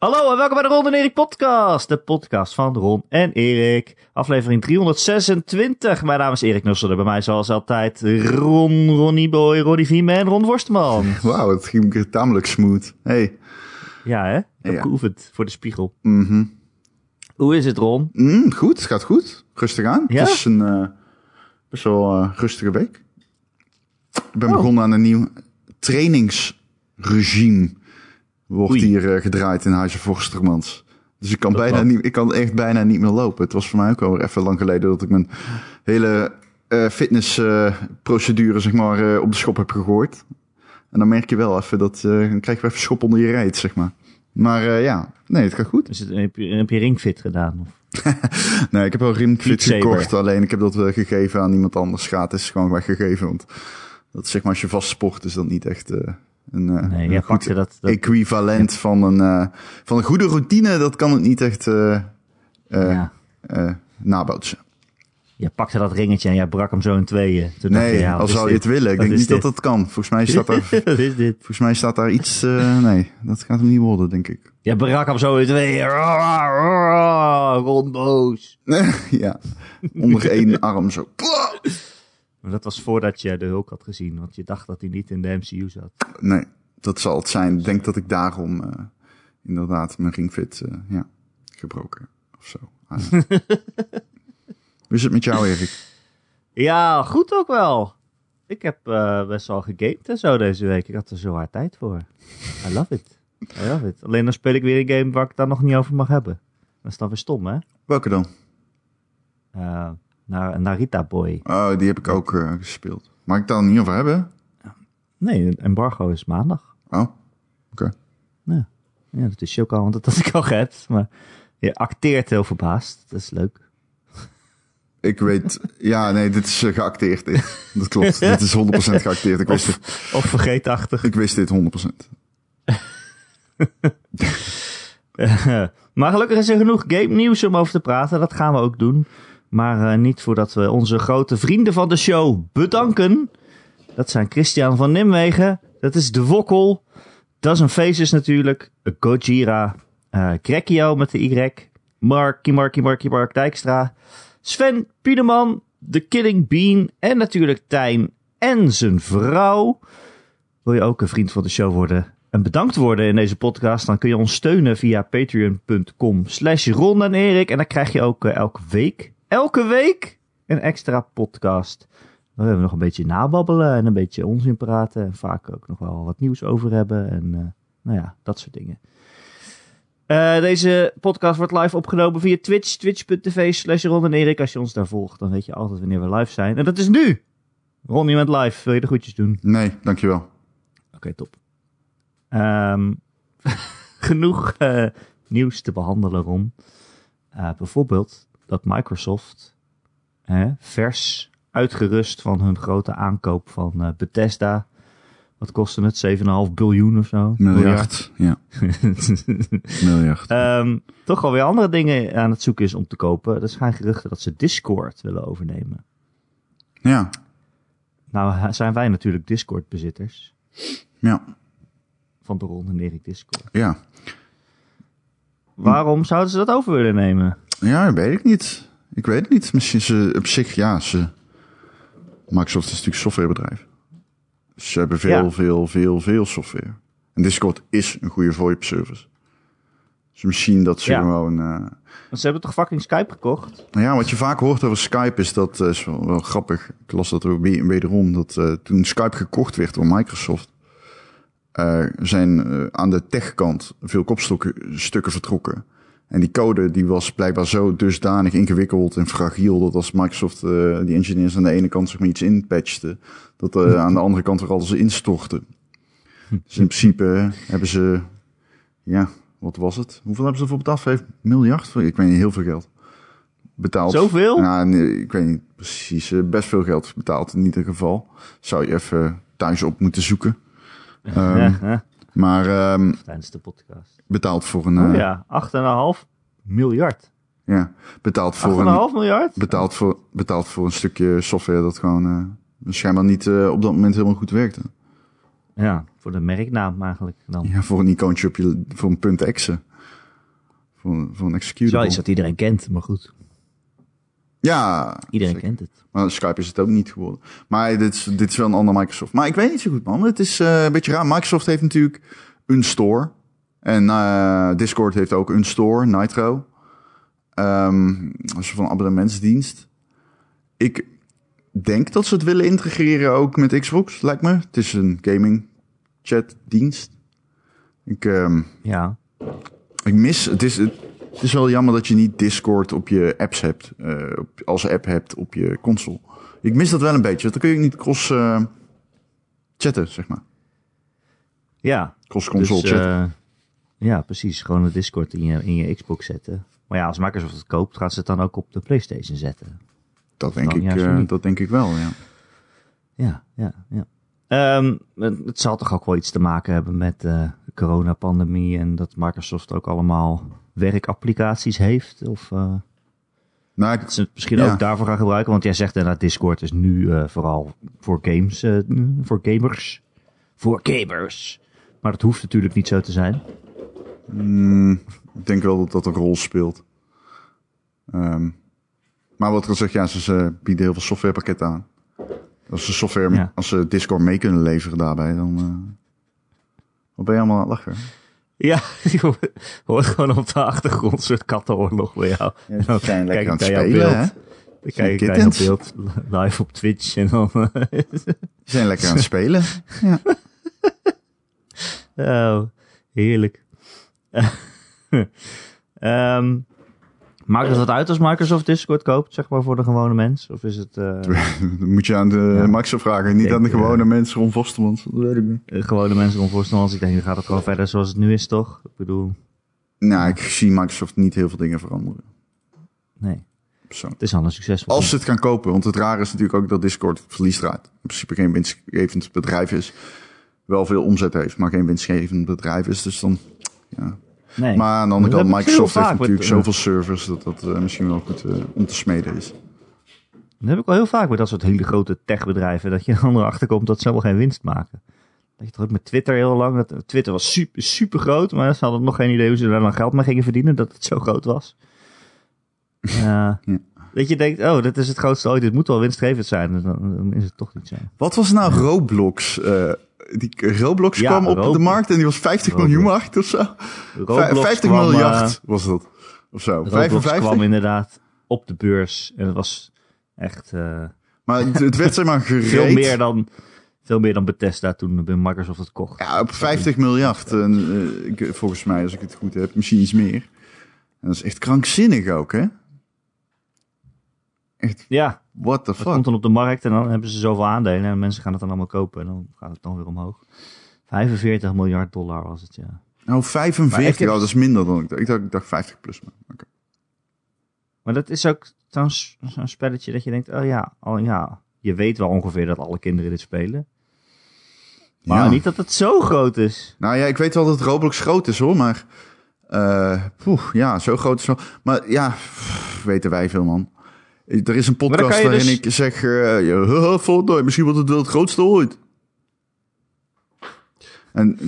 Hallo en welkom bij de Ron en Erik podcast. De podcast van Ron en Erik. Aflevering 326. Mijn naam is Erik Nusselder. Bij mij zoals altijd Ron, Ronnie Boy, Ronnie Vieme en Ron Worstman. Wauw, het ging tamelijk smooth. Hey. Ja hè? Ik heb Ja. geoefend voor de spiegel. Mhm. Hoe is het Ron? Mm, goed, het gaat goed. Rustig aan. Ja? Het is een eh, best wel eh, rustige week. Ik ben Oh. begonnen aan een nieuw trainingsregime. Wordt Oei. hier eh, gedraaid in Huizen Forstermans. Dus ik kan, Dat bijna wel. niet, ik kan echt bijna niet meer lopen. Het was voor mij ook al even lang geleden dat ik mijn hele eh fitnessprocedure zeg maar, eh, op de schop heb gegooid. En dan merk je wel even dat, eh, dan krijg je even schop onder je reet, zeg maar. Maar eh, ja, nee, het gaat goed. Het, heb, je, heb je ringfit gedaan? Of? Nee, ik heb wel Saber. gekocht. Alleen ik heb dat wel gegeven aan iemand anders. Gaat is gewoon weggegeven. Want dat zeg maar als je vast sport is dat niet echt eh, een, eh, Nee, een goed dat... dat equivalent van, een, eh, van een goede routine. Dat kan het niet echt eh eh ja. eh, nabootsen. Jij pakte dat ringetje en jij brak hem zo in tweeën. Toen je, Nee, ja, wat al zou je dit? het willen. Ik Wat denk niet dat dit? dat kan. Volgens mij staat daar, Wat is dit? volgens mij staat daar iets... eh, nee, dat gaat hem niet worden, denk ik. Jij brak hem zo in tweeën. Ron boos. ja, onder één arm zo. Maar dat was voordat je de Hulk had gezien, want je dacht dat hij niet in de MCU zat. Nee, dat zal het zijn. Ik denk dat ik daarom eh, inderdaad mijn ringfit eh, ja, gebroken of zo. Ah, ja. Hoe is het met jou, Erik? Ja, goed ook wel. Ik heb eh, best wel gegamed en zo deze week. Ik had er zo hard tijd voor. I love it. I love it. Alleen dan speel ik weer een game waar ik dan nog niet over mag hebben. Dat is dan weer stom, hè? Welke dan? Eh naar Narita Boy. Oh, die heb ik ook eh, gespeeld. Mag ik het daar niet over hebben? Nee, embargo is maandag. Oh, oké. Ja, ja dat is ook al, want dat had ik al gehad. Maar je acteert heel verbaasd. Dat is leuk. Ik weet... Ja, nee, dit is eh, geacteerd. Dit. Dat klopt. Dit is 100% geacteerd. Ik wist het. Of vergeetachtig. Ik wist dit 100%. maar gelukkig is er genoeg game nieuws om over te praten. Dat gaan we ook doen. Maar eh, niet voordat we onze grote vrienden van de show bedanken. Dat zijn Christian van Nimwegen. Dat is De Wokkel. Dozen Faces natuurlijk. Gojira. Krekio met de Y. Marky, Marky, Marky, Mark Dijkstra. Sven Piedeman. The Killing Bean. En natuurlijk Tijn en zijn vrouw. Wil je ook een vriend van de show worden en bedankt worden in deze podcast? Dan kun je ons steunen via patreon.com slash Ron en Erik. En dan krijg je ook eh, elke week, elke week een extra podcast. Waar we nog een beetje nababbelen en een beetje onzin praten. En vaak ook nog wel wat nieuws over hebben. En eh, nou ja, dat soort dingen. Eh, deze podcast wordt live opgenomen via Twitch. Twitch.tv slash Ron en Erik. Als je ons daar volgt, dan weet je altijd wanneer we live zijn. En dat is nu. Ron, je bent live. Wil je de groetjes doen? Nee, dankjewel. Oké, top. Ehm, genoeg eh, nieuws te behandelen, Ron. Bijvoorbeeld dat Microsoft hè, vers uitgerust van hun grote aankoop van eh, Bethesda. Wat kostte het? 7,5 biljoen of zo? Miljard. Ja, miljard. Ehm, toch alweer andere dingen aan het zoeken is om te kopen. Er zijn geruchten dat ze Discord willen overnemen. Ja, Nou zijn wij natuurlijk Discord-bezitters. ja, Van de Ron en Erik Discord. ja. Waarom zouden ze dat over willen nemen? Ja, weet ik niet. Ik weet het niet. Misschien ze op zich, ja, ze. Microsoft is natuurlijk een softwarebedrijf. Ze hebben veel, Ja. veel, veel, veel software. En Discord is een goede VoIP-service. Dus misschien dat ze Ja. gewoon. eh, Want ze hebben toch fucking Skype gekocht? Nou ja, wat je vaak hoort over Skype is dat, eh, is wel, wel grappig. Ik las dat ook weer- wederom, dat eh, toen Skype gekocht werd door Microsoft, zijn aan de techkant veel kopstukken stukken vertrokken. En die code die was blijkbaar zo dusdanig ingewikkeld en fragiel, dat als Microsoft eh, die engineers aan de ene kant zeg maar iets inpatchte, dat eh, aan de andere kant weer alles instortte. Dus in principe hebben ze, ja, wat was het? Hoeveel hebben ze ervoor betaald? 5 miljard? Ik weet niet, heel veel geld betaald. Zoveel? Ja, nee, ik weet niet precies. eh, Best veel geld betaald in ieder geval. Zou je even thuis op moeten zoeken. Ja, ja, Maar tijdens de podcast. betaald voor een... Oh eh, ja, 8,5 miljard. ja, betaald voor 8,5 een... miljard? Betaald voor, betaald voor een stukje software dat gewoon eh, schijnbaar niet eh, op dat moment helemaal goed werkte. Ja, voor de merknaam eigenlijk dan. Ja, voor een icoontje op je, voor een punt exe. voor, een- voor een executable. iets dat iedereen kent, maar goed. Ja, Iedereen zeker. kent het. Maar Skype is het ook niet geworden. Maar dit is, dit is wel een ander Microsoft. Maar ik weet niet zo goed, man. Het is eh, een beetje raar. Microsoft heeft natuurlijk een store. En eh, Discord heeft ook een store, Nitro. Ehm een soort van abonnementsdienst. Ik denk dat ze het willen integreren ook met Xbox, lijkt me. Het is een gaming chatdienst. Ik, ehm, Ja. ik mis, het is, het is wel jammer dat je niet Discord op je apps hebt, op, als app hebt op je console. Ik mis dat wel een beetje, want dan kun je niet cross eh, chatten, zeg maar. Ja. Cross console dus, chatten. eh, ja, precies. Gewoon een Discord in je, in je Xbox zetten. Maar ja, als Microsoft het koopt, gaat ze het dan ook op de PlayStation zetten. dat, denk ik, dat denk ik wel, ja. Ja, ja, ja. Ehm, het het zal toch ook wel iets te maken hebben met de coronapandemie en dat Microsoft ook allemaal werkapplicaties heeft? Of eh, Nou, ik, ze het misschien Ja. ook daarvoor gaan gebruiken? Want jij zegt inderdaad, Discord is nu eh, vooral voor games, eh, voor gamers. Voor gamers. Maar dat hoeft natuurlijk niet zo te zijn. mm, ik denk wel dat dat een rol speelt. Ehm, maar wat gezegd, ja, ze, ze bieden heel veel softwarepakketten aan. Als ze software, Ja. als ze Discord mee kunnen leveren daarbij, dan... eh, wat ben je allemaal aan het lachen? Ja, je hoort gewoon op de achtergrond een soort kattenoorlog bij jou. Ja, ze zijn lekker aan het naar jouw spelen, beeld. hè? Dan kijk ik naar jouw beeld live op Twitch en dan... Ze zijn lekker aan het spelen. Oh, heerlijk. Ehm maakt het wat uit als Microsoft Discord koopt, zeg maar, voor de gewone mens? Of is het eh, Dan moet je aan de Ja. Microsoft vragen, niet aan de denk, gewone eh, mensen rond Vostermans. Dat weet ik niet. de gewone mensen onvoorstellen? Als ik denk, dan gaat het gewoon verder zoals het nu is, toch? Ik bedoel, Nou, ik zie Microsoft niet heel veel dingen veranderen. nee. Het is al een succesvol. Als ze het gaan kopen, want het rare is natuurlijk ook dat Discord verlies draait. In principe geen winstgevend bedrijf is. Wel veel omzet heeft, maar geen winstgevend bedrijf is. Dus dan, ja. Nee. Maar aan de andere Dat kant, Microsoft heeft met, natuurlijk eh, zoveel servers dat dat eh, misschien wel goed eh, om te smeden is. Dat heb ik wel heel vaak met dat soort hele grote techbedrijven. Dat je er achter komt dat ze helemaal geen winst maken. Dat je toch ook met Twitter heel lang. Dat, Twitter was super, super groot. Maar ze hadden nog geen idee hoe ze daar dan geld mee gingen verdienen. Dat het zo groot was. Ja. Ja. Dat je denkt, oh, dit is het grootste ooit. Dit moet wel winstgevend zijn. Dan, dan is het toch niet zo. Wat was nou Roblox? Eh, die Roblox Ja, kwam op Roblox. de markt en die was 50 Roblox. miljoen waard of zo. Roblox 50 kwam, miljard eh, was dat. Of zo. Roblox 55? kwam inderdaad op de beurs. En het was echt eh, Maar het, het werd zeg maar gereed. veel, meer dan, veel meer dan Bethesda toen bij Microsoft het kocht. Ja, op 50 miljard. En, ik, volgens mij, als ik het goed heb, misschien iets meer. En dat is echt krankzinnig ook, hè? Echt, Ja, what the Het fuck? komt dan op de markt en dan hebben ze zoveel aandelen en mensen gaan het dan allemaal kopen en dan gaat het dan weer omhoog. 45 miljard dollar was het, ja. Nou, 45, Maar ik heb- oh, dat is minder dan ik dacht. Ik dacht, ik dacht 50 plus. Maar, oké. Maar dat is ook zo'n spelletje dat je denkt, oh ja, oh ja, je weet wel ongeveer dat alle kinderen dit spelen. Maar Ja. niet dat het zo groot is. Nou ja, ik weet wel dat Roblox groot is hoor, maar... poeh, ja, zo groot is wel... Maar ja, pff, weten wij veel man. Er is een podcast waarin dus- ik zeg... haha, Fortnite, misschien wordt het wel het grootste ooit. En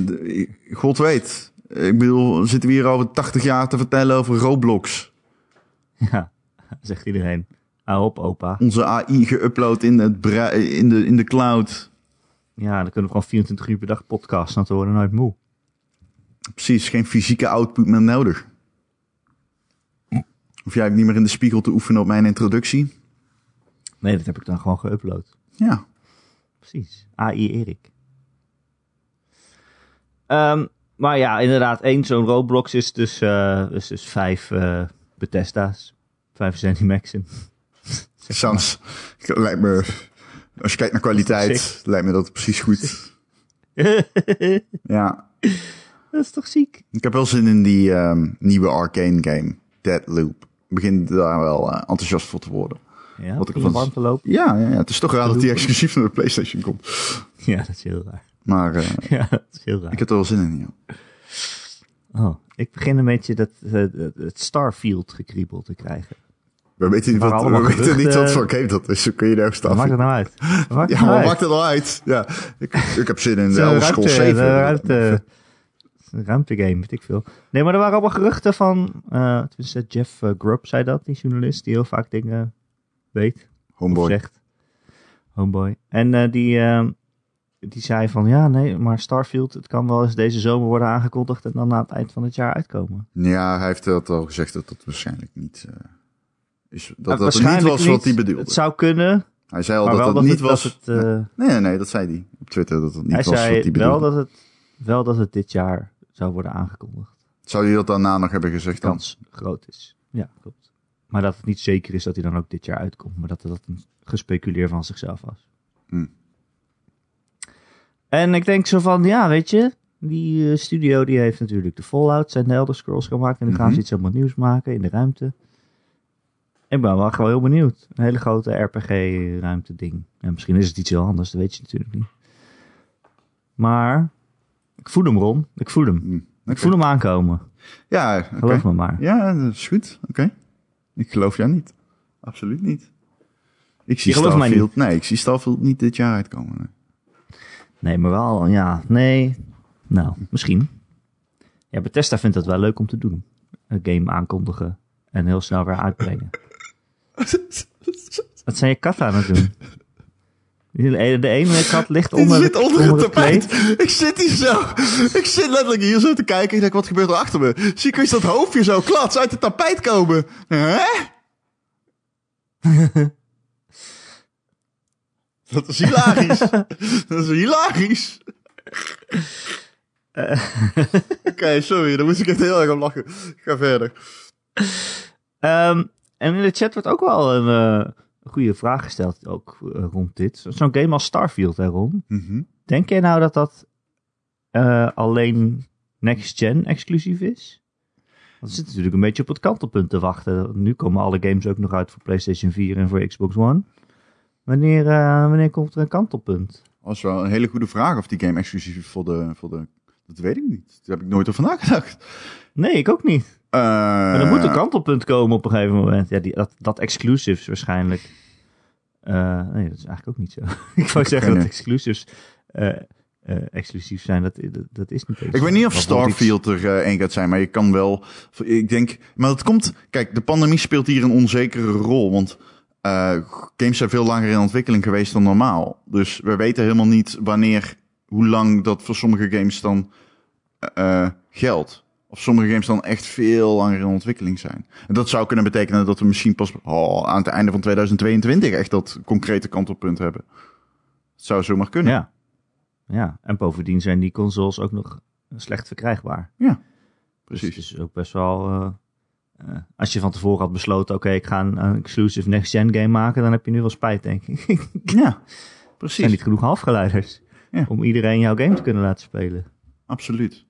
God weet. Ik bedoel, zitten we hier over 80 jaar te vertellen over Roblox. Ja, zegt iedereen. Hou op, opa. Onze AI geüpload in, het in, de, in de cloud. Ja, dan kunnen we gewoon 24 uur per dag podcasten, we worden nooit moe. Precies, geen fysieke output meer nodig. Of jij niet meer in de spiegel te oefenen op mijn introductie? Nee, dat heb ik dan gewoon geüpload. Ja. Precies. AI Erik. Ehm, maar ja, inderdaad, één zo'n Roblox is dus, eh, is dus vijf eh Bethesda's. Vijf Zenimaxen. Sounds, lijkt me, als je kijkt naar kwaliteit, Sick. lijkt me dat precies goed. Ja, dat is toch ziek? ik heb wel zin in die ehm, nieuwe arcane game, Deadloop. Begin daar wel eh, enthousiast voor te worden. Ja, Wat ik van- warm te lopen. Ja, ja, ja, het is toch raar dat die exclusief naar de PlayStation komt. Ja, dat is heel raar. Maar eh, Ja, dat is heel raar. ik heb er wel zin in, ja. Oh, ik begin een beetje dat, eh, het Starfield gekriebel te krijgen. We weten niet, wat, we weten niet wat voor game dat is. Zo kun je Wat staan. maakt het nou uit? Wat maakt het Ja, nou maar uit? maakt het al uit? Ja, ik, ik heb zin in de Elder Scrolls ruimte, 7. de ruimte. Een ruimtegame, weet ik veel. Nee, maar er waren allemaal geruchten van... tenminste, Jeff eh, Grubb zei dat, die journalist die heel vaak dingen weet. Homeboy. zegt. Homeboy. En eh, die, eh, die zei van... Ja, nee, maar Starfield, het kan wel eens deze zomer worden aangekondigd... en dan na het eind van het jaar uitkomen. Ja, hij heeft dat al gezegd dat dat waarschijnlijk niet is. Dat dat het niet was wat hij bedoelde. Het zou kunnen, Hij zei al dat wel het dat niet het, was. dat het... nee, nee, nee, dat zei hij op Twitter dat het niet hij was wat zei hij wel bedoelde. dat, het, wel dat het dit jaar zou worden aangekondigd. Zou hij dat daarna nog hebben gezegd dan? kans groot is. Ja, klopt. Maar dat het niet zeker is dat hij dan ook dit jaar uitkomt. Maar dat dat een gespeculeer van zichzelf was. Hm. En ik denk zo van, ja, weet je... Die eh, studio die heeft natuurlijk de Fallout en de Elder Scrolls gemaakt. En nu gaan Mhm. ze iets helemaal nieuws maken in de ruimte. Ik ben wel gewoon heel benieuwd. Een hele grote RPG-ruimte ding. Ja, misschien is het iets heel anders, dat weet je natuurlijk niet. Maar ik voel hem, Ron. Ik voel hem. Hm, Ik voel hem aankomen. Ja, oké. Geloof me maar. Ja, dat is goed. Oké. Ik geloof jou niet. Absoluut niet. Ik zie Starfield. Nee, ik zie Starfield niet dit jaar uitkomen. nee. Nee, maar wel, ja, nee. Nou, misschien. Ja, Bethesda vindt het wel leuk om te doen. Een game aankondigen en heel snel weer uitbrengen. Wat zijn je kat aan het doen? De de ene kat ligt Die onder, zit het, onder het tapijt. Ik zit hier zo. Ik zit letterlijk hier zo te kijken. Ik denk, wat gebeurt er achter me? Zie ik eens dat hoofdje zo klats uit het tapijt komen. Hè? Dat is hilarisch. Dat is hilarisch. Oké, sorry. Daar moest ik echt heel erg om lachen. Ga verder. Ehm, en in de chat wordt ook wel een goede vraag gesteld ook, eh, rond dit. Zo- Zo'n game als Starfield, Ron? Mhm. Denk jij nou dat dat eh, alleen next-gen exclusief is? Want zitten natuurlijk een beetje op het kantelpunt te wachten. Nu komen alle games ook nog uit voor PlayStation 4 en voor Xbox One. Wanneer, eh, wanneer komt er een kantelpunt? Dat is wel een hele goede vraag of die game exclusief is voor de, voor de... Dat weet ik niet. Daar heb ik nooit over nagedacht. Nee, ik ook niet. Eh, Maar er moet een kantelpunt komen op een gegeven moment. Ja, die, dat, dat exclusives waarschijnlijk. Eh, nee, dat is eigenlijk ook niet zo. ik wou zeggen dat nee. exclusives eh, eh, exclusief zijn. Dat, dat, dat is niet Ik weet niet of Starfield er eh, één gaat zijn, maar je kan wel. Ik denk. Maar dat komt. Kijk, de pandemie speelt hier een onzekere rol. Want eh, games zijn veel langer in ontwikkeling geweest dan normaal. Dus we weten helemaal niet wanneer. Hoe lang dat voor sommige games dan eh, geldt. Of sommige games dan echt veel langer in ontwikkeling zijn. En dat zou kunnen betekenen dat we misschien pas oh, aan het einde van 2022 echt dat concrete kantelpunt hebben. Het zou zomaar kunnen. Ja. ja, en bovendien zijn die consoles ook nog slecht verkrijgbaar. precies. Dus het is ook best wel... eh, eh, als je van tevoren had besloten, oké, ik ga een, een exclusive next-gen game maken, dan heb je nu wel spijt, denk ik. Ja, precies. zijn niet genoeg halfgeleiders Ja. om iedereen jouw game te kunnen laten spelen. Absoluut.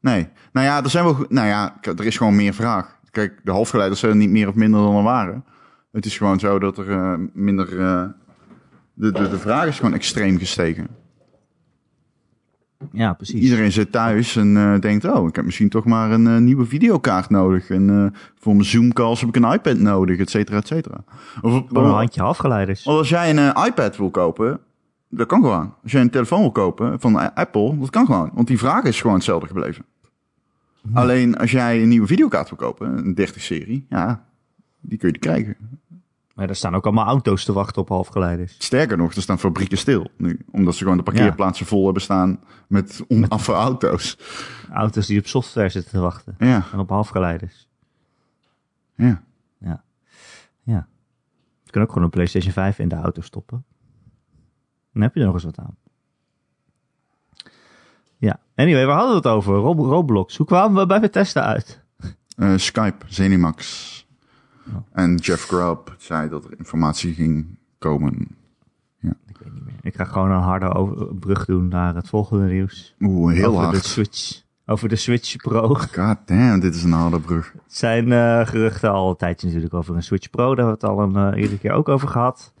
Nee. Nou ja, er zijn wel. Nou ja, er is gewoon meer vraag. Kijk, de halfgeleiders zijn er niet meer of minder dan er waren. Het is gewoon zo dat er eh, minder. eh, de, de, de vraag is gewoon extreem gestegen. Ja, precies. Iedereen zit thuis en eh, denkt: Oh, ik heb misschien toch maar een nieuwe videokaart nodig. En voor mijn Zoom-calls heb ik een iPad nodig, et cetera, et cetera. Of, een handje halfgeleiders. Want als jij een iPad wil kopen, dat kan gewoon. Als jij een telefoon wil kopen van Apple, dat kan gewoon. Want die vraag is gewoon hetzelfde gebleven. Alleen als jij een nieuwe videokaart wil kopen, een 30-serie, ja, die kun je krijgen. Maar er staan ook allemaal auto's te wachten op halfgeleiders. Sterker nog, er staan fabrieken stil nu. Omdat ze gewoon de parkeerplaatsen vol hebben staan met onaffe auto's. Auto's die op software zitten te wachten. Ja, En op halfgeleiders. ja. Ja. Ja. Je kan ook gewoon een PlayStation 5 in de auto stoppen. Dan heb je er nog eens wat aan. Ja. Anyway, waar hadden we het over? Rob Roblox. Hoe kwamen we bij Bethesda uit? Eh, Skype, Zenimax. Oh. En Jeff Grubb zei dat er informatie ging komen. Ik weet niet meer. Ik ga gewoon een harde over- brug doen naar het volgende nieuws. Oeh, heel over hard. de Switch. Over de Switch Pro. God damn, dit is een harde brug. Het zijn eh, geruchten al een tijdje natuurlijk over een Switch Pro. Daar hebben we het al een eh, iedere keer ook over gehad.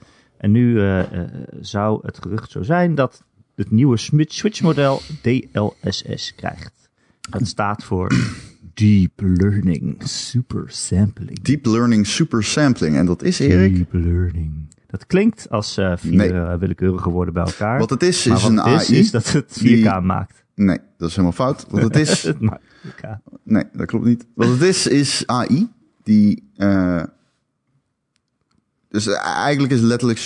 En nu eh, eh, zou het gerucht zo zijn dat het nieuwe Switch Switch model DLSS krijgt. Dat staat voor Deep Learning Super Sampling. Deep Learning Super Sampling. En dat is, Erik, Deep Learning. Dat klinkt als eh, vier Nee. willekeurige woorden bij elkaar. wat het is, is een is, AI. is dat het 4K die- maakt. Nee, dat is helemaal fout. Wat het is, Het Mario Kart. nee, dat klopt niet. Wat het is, is AI. Die, dus eigenlijk is letterlijk,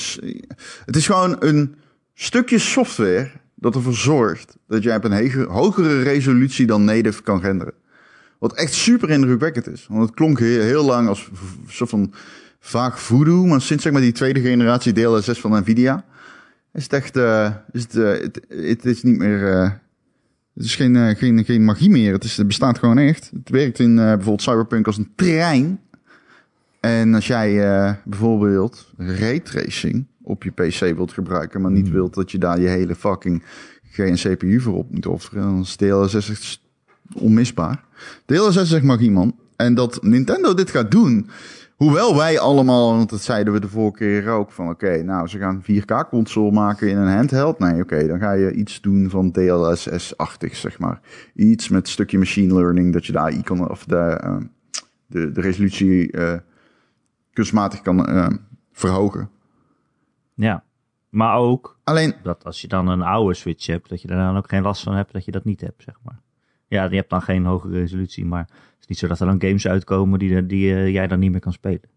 het is gewoon een stukje software dat ervoor zorgt dat jij op een hogere resolutie dan native kan renderen. Wat echt super indrukwekkend is. Want het klonk heel, lang als soort van vaag voodoo. Maar sinds zeg maar die tweede generatie DLSS van Nvidia... is het echt... eh, is het, eh, het, het is niet meer... eh, het is geen, eh, geen, geen magie meer. Het, is, het bestaat gewoon echt. Het werkt in eh, bijvoorbeeld Cyberpunk als een trein. En als jij eh, bijvoorbeeld raytracing op je PC wilt gebruiken... maar niet wilt dat je daar je hele fucking GN-CPU voor op moet offeren... dan is DLSS onmisbaar. DLSS magie, man. En dat Nintendo dit gaat doen... Hoewel wij allemaal, want dat zeiden we de vorige keer ook, van oké, nou, ze gaan 4K-console maken in een handheld. Nee, oké, dan ga je iets doen van DLSS-achtig, zeg maar. Iets met een stukje machine learning, dat je de AI kan, of de, eh, de, de resolutie eh, kunstmatig kan eh, verhogen. Ja. Maar ook Alleen, dat als je dan een oude Switch hebt, dat je daar dan ook geen last van hebt dat je dat niet hebt, zeg maar. Ja, je hebt dan geen hoge resolutie, maar het is niet zo dat er dan games uitkomen die, die eh, jij dan niet meer kan spelen.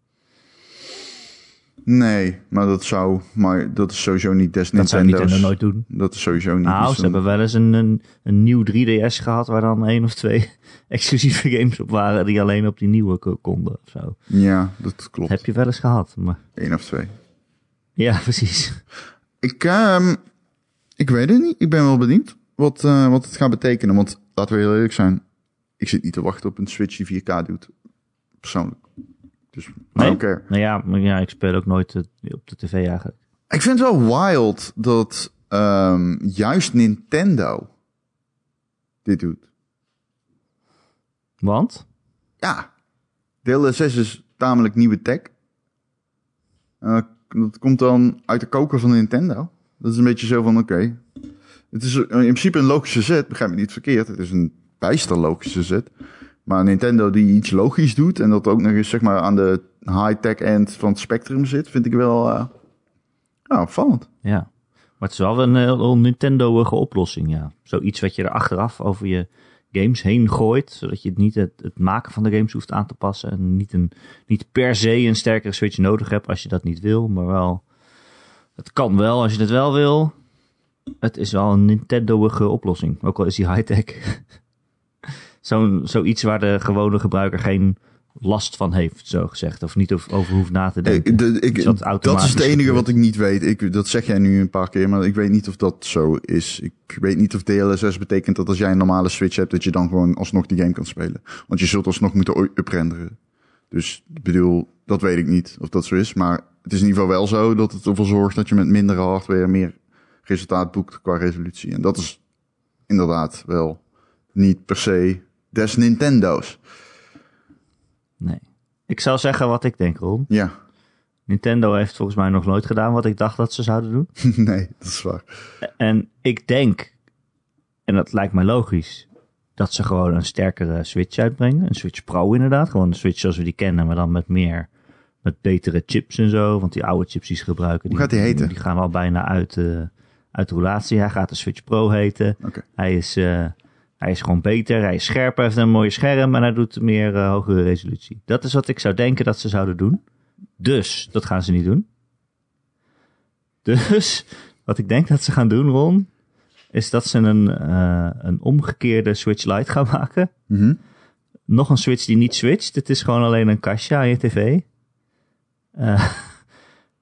Nee, maar dat zou, maar dat is sowieso niet des Dat zou. Nintendo nooit doen. Dat is sowieso niet. Nou, iets ze hebben wel eens een, een, een nieuw 3DS gehad waar dan één of twee exclusieve games op waren die alleen op die nieuwe ko- konden zo. Ja, dat klopt. Heb je wel eens gehad, maar... Eén of twee. Ja, precies. Ik, ehm, ik weet het niet. Ik ben wel benieuwd wat, eh, wat het gaat betekenen. Want laten we heel eerlijk zijn. Ik zit niet te wachten op een Switch die 4K doet. Persoonlijk. Dus Nee? don't care. Nou ja, ja, ik speel ook nooit eh, op de tv eigenlijk. Ik vind het wel wild dat ehm, juist Nintendo dit doet. Want? Ja, DLSS is tamelijk nieuwe tech. Eh, dat komt dan uit de koker van Nintendo. Dat is een beetje zo van, oké. Het is in principe een logische zet, begrijp me niet verkeerd. Het is een bijster logische zet. Maar Nintendo die iets logisch doet... en dat ook nog eens zeg maar, aan de high-tech end van het spectrum zit... vind ik wel eh ja, opvallend. Ja. Maar het is wel een heel Nintendo-ige oplossing, ja. Zoiets wat je er achteraf over je games heen gooit, zodat je niet het, het maken van de games hoeft aan te passen en niet, een, niet per se een sterkere Switch nodig hebt als je dat niet wil, maar wel... Het kan wel als je het wel wil. Het is wel een Nintendo-ige oplossing, ook al is die high-tech. Zo'n zoiets waar de gewone gebruiker geen last van heeft, zo gezegd. Of niet over, over hoeft na te denken. Ik, de, ik, Iets wat dat is het enige gebeurt. wat ik niet weet. Ik, dat zeg jij nu een paar keer, maar ik weet niet of dat zo is. Ik weet niet of DLSS betekent dat als jij een normale Switch hebt, dat je dan gewoon alsnog die game kan spelen. Want je zult alsnog moeten uprenderen. Dus ik bedoel, dat weet ik niet of dat zo is. Maar het is in ieder geval wel zo dat het ervoor zorgt dat je met mindere hardware meer resultaat boekt qua resolutie. En dat is inderdaad wel niet per se des Nintendo's. Nee. Ik zou zeggen wat ik denk, Ron. Ja, Nintendo heeft volgens mij nog nooit gedaan wat ik dacht dat ze zouden doen. nee, dat is waar. En ik denk, en dat lijkt mij logisch, dat ze gewoon een sterkere Switch uitbrengen. Een Switch Pro inderdaad. Gewoon een Switch zoals we die kennen, maar dan met meer, met betere chips en zo. Want die oude chips die ze gebruiken, Hoe gaat die heten? Die gaan al bijna uit, eh, uit de roulatie. Hij gaat de Switch Pro heten. Oké. Hij is, eh, hij is gewoon beter, hij is scherper, heeft een mooie scherm en hij doet meer eh, hogere resolutie. Dat is wat ik zou denken dat ze zouden doen. Dus, dat gaan ze niet doen. Dus, wat ik denk dat ze gaan doen, Ron, is dat ze een, eh, een omgekeerde Switch Lite gaan maken. Mhm. Nog een Switch die niet switcht. Het is gewoon alleen een kastje aan je tv.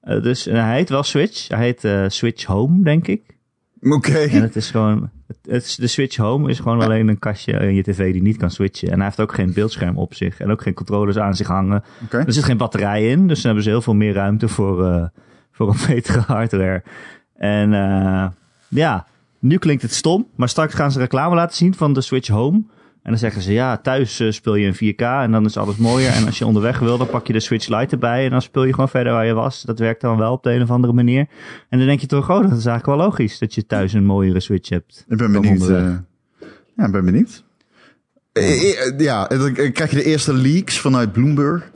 Eh, dus hij heet wel Switch. Hij heet Switch Home, denk ik. Oké. En het is gewoon, het, het is, de Switch Home is gewoon alleen een kastje in je tv die niet kan switchen. En hij heeft ook geen beeldscherm op zich en ook geen controllers aan zich hangen. Er zit geen batterij in, dus dan hebben ze heel veel meer ruimte voor, eh, voor een betere hardware. En eh, ja, nu klinkt het stom, maar straks gaan ze reclame laten zien van de Switch Home. En dan zeggen ze, ja, thuis eh, speel je in 4K en dan is alles mooier. En als je onderweg wil, dan pak je de Switch Lite erbij en dan speel je gewoon verder waar je was. Dat werkt dan wel op de een of andere manier. En dan denk je toch, oh, dat is eigenlijk wel logisch dat je thuis een mooiere Switch hebt. Ik ben benieuwd. eh, ja, ik ben benieuwd. Eh, Ja, dan krijg je de eerste leaks vanuit Bloomberg.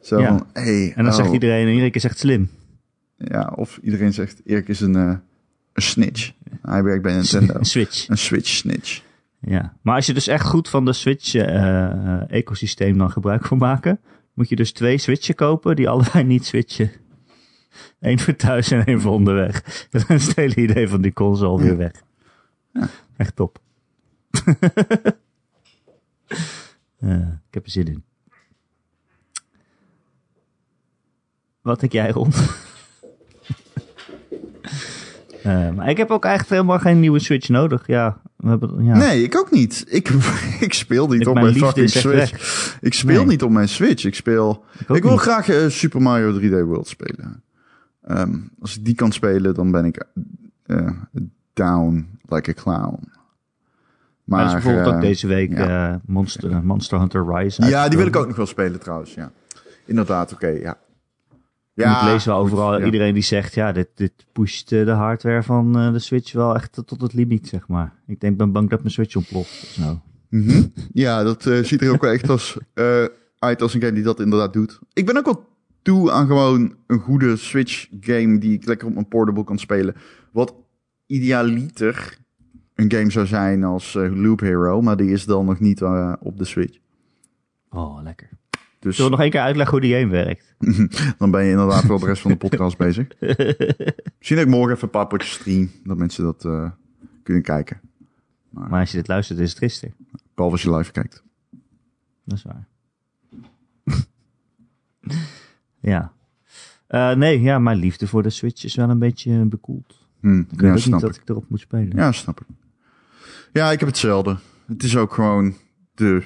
Zo Ja. hey, En dan oh, zegt iedereen, Erik is echt slim. Ja, of iedereen zegt, Erik is een, Een snitch. Hij werkt bij Nintendo. Een Switch. Een Switch snitch. Ja. Maar als je dus echt goed van de Switch-ecosysteem dan gebruik wil maken, moet je dus twee Switchen kopen die allebei niet switchen. Eén voor thuis en één voor onderweg. Dan is het hele idee van die console weer weg. Echt top. Ja, ik heb er zin in. Wat denk jij, Ron? Eh, maar ik heb ook eigenlijk helemaal geen nieuwe Switch nodig. Ja, we hebben, ja. Nee, ik ook niet. Ik, ik speel niet Ik- op mijn fucking is Switch. Ik speel Nee. niet op mijn Switch. Ik speel. ook Ik, wil niet. graag eh, Super Mario 3D World spelen. Ehm, als ik die kan spelen, dan ben ik eh, down like a clown. Maar Maar dus bijvoorbeeld eh, ook deze week ja. Monster, Monster Hunter Rise. Ja, die wil ik ook nog wel spelen trouwens. Ja, inderdaad. Oké, ja. Ja, ik lees wel overal ja. iedereen die zegt, ja, dit, dit pusht eh, de hardware van eh, de Switch wel echt tot- het limiet, zeg maar. Ik denk, ben bang dat mijn Switch ontploft. Nou, Mhm. Ja, dat eh, ziet er ook wel echt als, uit als een game die dat inderdaad doet. Ik ben ook wel toe aan gewoon een goede Switch game die ik lekker op mijn portable kan spelen. Wat idealiter een game zou zijn als Loop Hero, maar die is dan nog niet op de Switch. oh, lekker. Dus Zullen we nog één keer uitleggen hoe die game werkt? dan ben je inderdaad wel de rest van de podcast bezig. Misschien dat ik morgen even een paar potjes stream, dat mensen dat eh, kunnen kijken. Maar als je dit luistert, is het gisteren. Behalve als je live kijkt. Dat is waar. ja. Eh, nee, ja, mijn liefde voor de Switch is wel een beetje bekoeld. Hm, Ik weet ja, ook snap niet ik. dat ik erop moet spelen. Ja, snap ik. Ja, ik heb hetzelfde. Het is ook gewoon de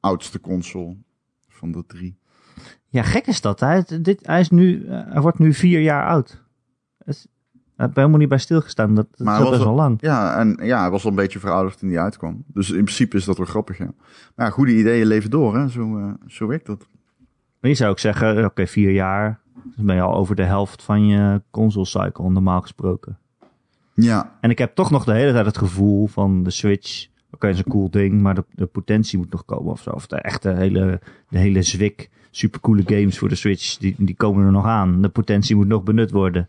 oudste console van de drie. Ja, gek is dat. Hij, dit, hij, is nu, eh, hij wordt nu vier jaar oud. Het heb ik helemaal niet bij stilgestaan. Dat, dat Maar is hij best was wel lang. Ja, en ja, hij was al een beetje verouderd toen die uitkwam. Dus in principe is dat wel grappig, ja. Maar ja, goede ideeën leven door, hè. Zo, eh, zo werkt dat. Maar je zou ook zeggen, eh, oké, vier jaar. Dan ben je al over de helft van je console cycle, normaal gesproken. Ja, En ik heb toch nog de hele tijd het gevoel van de Switch. Oké, is een cool ding, maar de, de potentie moet nog komen of zo. Of de echte hele, de hele zwik, supercoole games voor de Switch, die, die komen er nog aan. De potentie moet nog benut worden.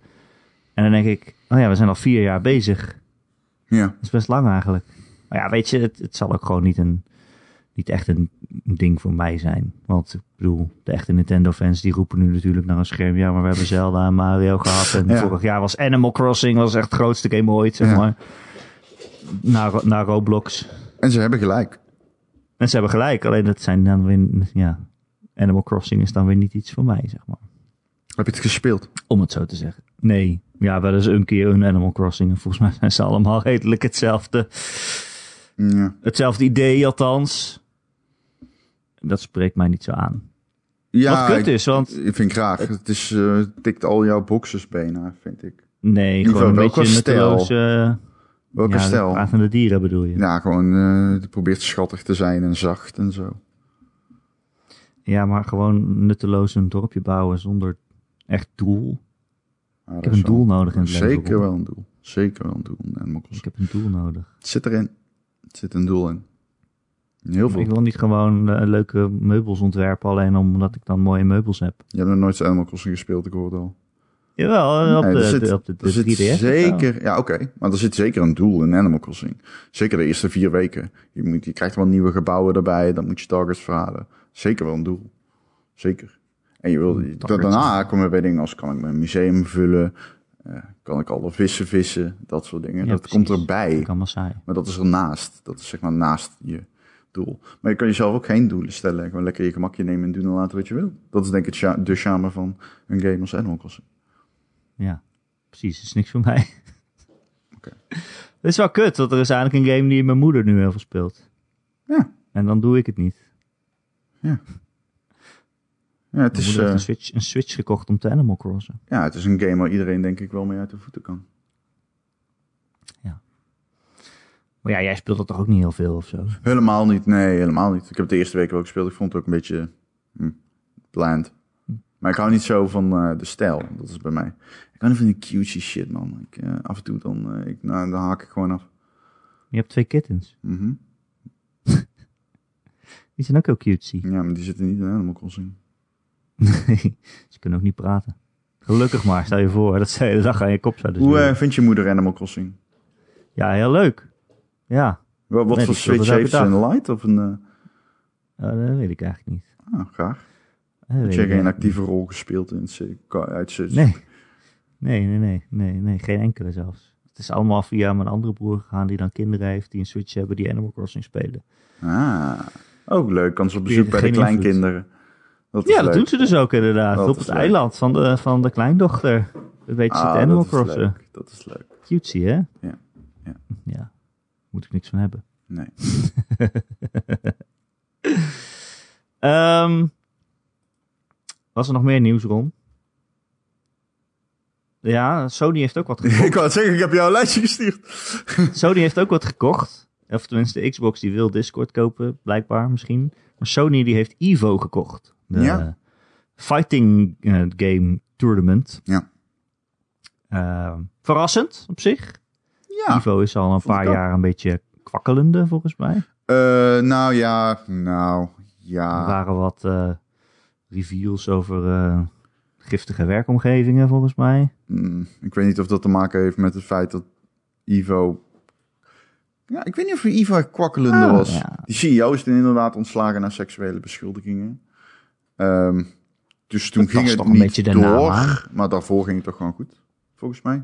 En dan denk ik, oh ja, we zijn al vier jaar bezig. ja. Dat is best lang eigenlijk. Maar ja, weet je, het, het zal ook gewoon niet, een, niet echt een ding voor mij zijn. Want ik bedoel, de echte Nintendo-fans die roepen nu natuurlijk naar een scherm. Ja, maar we hebben Zelda en Mario gehad. En Ja. vorig jaar was Animal Crossing was echt het grootste game ooit, zeg Ja. Maar. Na, na Roblox. En ze hebben gelijk. En ze hebben gelijk, alleen dat zijn dan weer, ja, Animal Crossing is dan weer niet iets voor mij, zeg maar. Heb je het gespeeld? Om het zo te zeggen. Nee, ja, wel eens een keer een Animal Crossing. En volgens mij zijn ze allemaal redelijk hetzelfde. Ja. Hetzelfde idee althans. Dat spreekt mij niet zo aan. ja Wat kut is, want- Ik vind graag. Het is, eh, tikt al jouw boxes bijna, vind ik. Nee, gewoon een beetje stijl? Welke ja, stijl? pratende dieren bedoel je? Ja. Ja, gewoon het probeert schattig te zijn en zacht en zo. maar gewoon nutteloos een dorpje bouwen zonder echt doel. Ja, Ik heb een doel nodig in het leven. Zeker wel een doel. Zeker wel een doel. Ik heb een doel nodig. Het zit erin. Het zit een doel in. Heel veel. Ik wil niet gewoon eh, leuke meubels ontwerpen alleen omdat ik dan mooie meubels heb. Je hebt nog nooit Animal Crossing gespeeld, ik hoor het al. Jawel, op Nee, de, er zit- op de, de er zit 3DS. zeker, ja oké, maar er zit zeker een doel in Animal Crossing. Zeker de eerste vier weken. Je, moet, je krijgt wel nieuwe gebouwen erbij, dan moet je targets verhalen. Zeker wel een doel. Zeker. En je wil, Targets. daarna komen bij dingen als kan ik mijn museum vullen, eh, kan ik alle vissen vissen, dat soort dingen. Ja, dat precies. komt erbij. Dat kan saai. Maar dat is ernaast. Dat is zeg maar naast je doel. Maar je kan jezelf ook geen doelen stellen. Gewoon lekker je gemakje nemen en doen en laten wat je wil. Dat is denk ik de charme van een game als Animal Crossing. Ja, precies. is niks voor mij. Oké. Het is wel kut, want er is eigenlijk een game die mijn moeder nu heel veel speelt. Ja. En dan doe ik het niet. Ja, het Mijn is, eh, een Switch, een Switch gekocht om te Animal Crossen. ja, het is een game waar iedereen denk ik wel mee uit de voeten kan. Maar ja, jij speelt dat toch ook niet heel veel of zo? Helemaal niet, nee, helemaal niet. Ik heb het de eerste week wel gespeeld. Ik vond het ook een beetje hm, bland. Maar ik hou niet zo van eh, de stijl. Dat is bij mij. Ik hou niet van die cutesy shit, man. Ik, eh, af en toe dan, eh, ik, nou, dan haak ik gewoon af. Je hebt twee kittens. Mhm. Die zijn ook heel cutesy. Ja, maar die zitten niet in Animal Crossing. Nee, ze kunnen ook niet praten. Gelukkig maar, stel je voor dat ze de hele dag aan je kop zouden Hoe eh, vind je moeder Animal Crossing? Ja, heel leuk. Ja, Wat, wat Nee, voor Switch heeft ze? Een Lite of een... dat weet ik eigenlijk niet. Ah, graag. Dat Heb je geen actieve rol gespeeld in het. Nee. Nee, nee, nee, nee, nee, geen enkele zelfs. Het is allemaal via mijn andere broer gegaan die dan kinderen heeft die een Switch hebben die Animal Crossing spelen. Ah, ook leuk. Kan ze op bezoek bij de kleinkinderen. Dat Ja, dat leuk. doen ze dus ook inderdaad. Dat op het leuk. eiland van de, van de kleindochter. Dat weet je, Ah, Animal dat leuk. Dat is leuk. Cutesy, hè? Ja, ja. Ja. Moet ik niks van hebben. Nee. Ehm, was er nog meer nieuws, Ron? Ja, Sony heeft ook wat gekocht. ik wou het zeggen, ik heb jou een lijstje gestuurd. Sony heeft ook wat gekocht. Of tenminste, de Xbox die wil Discord kopen, blijkbaar misschien. Maar Sony die heeft Evo gekocht. De Ja. fighting eh, game tournament. Ja. Ehm, verrassend op zich. Ja. Evo is al een vond paar jaar een beetje kwakkelende volgens mij. Eh, nou ja, nou Er ja. waren wat reveals over eh, giftige werkomgevingen volgens mij. Mm, ik weet niet of dat te maken heeft met het feit dat Ivo... Ja, ik weet niet of Ivo kwakkelende Ah, was. ja. Die CEO is inderdaad ontslagen na seksuele beschuldigingen. Ehm, dus toen Dat ging het niet naam door. Maar daarvoor ging het toch gewoon goed, volgens mij.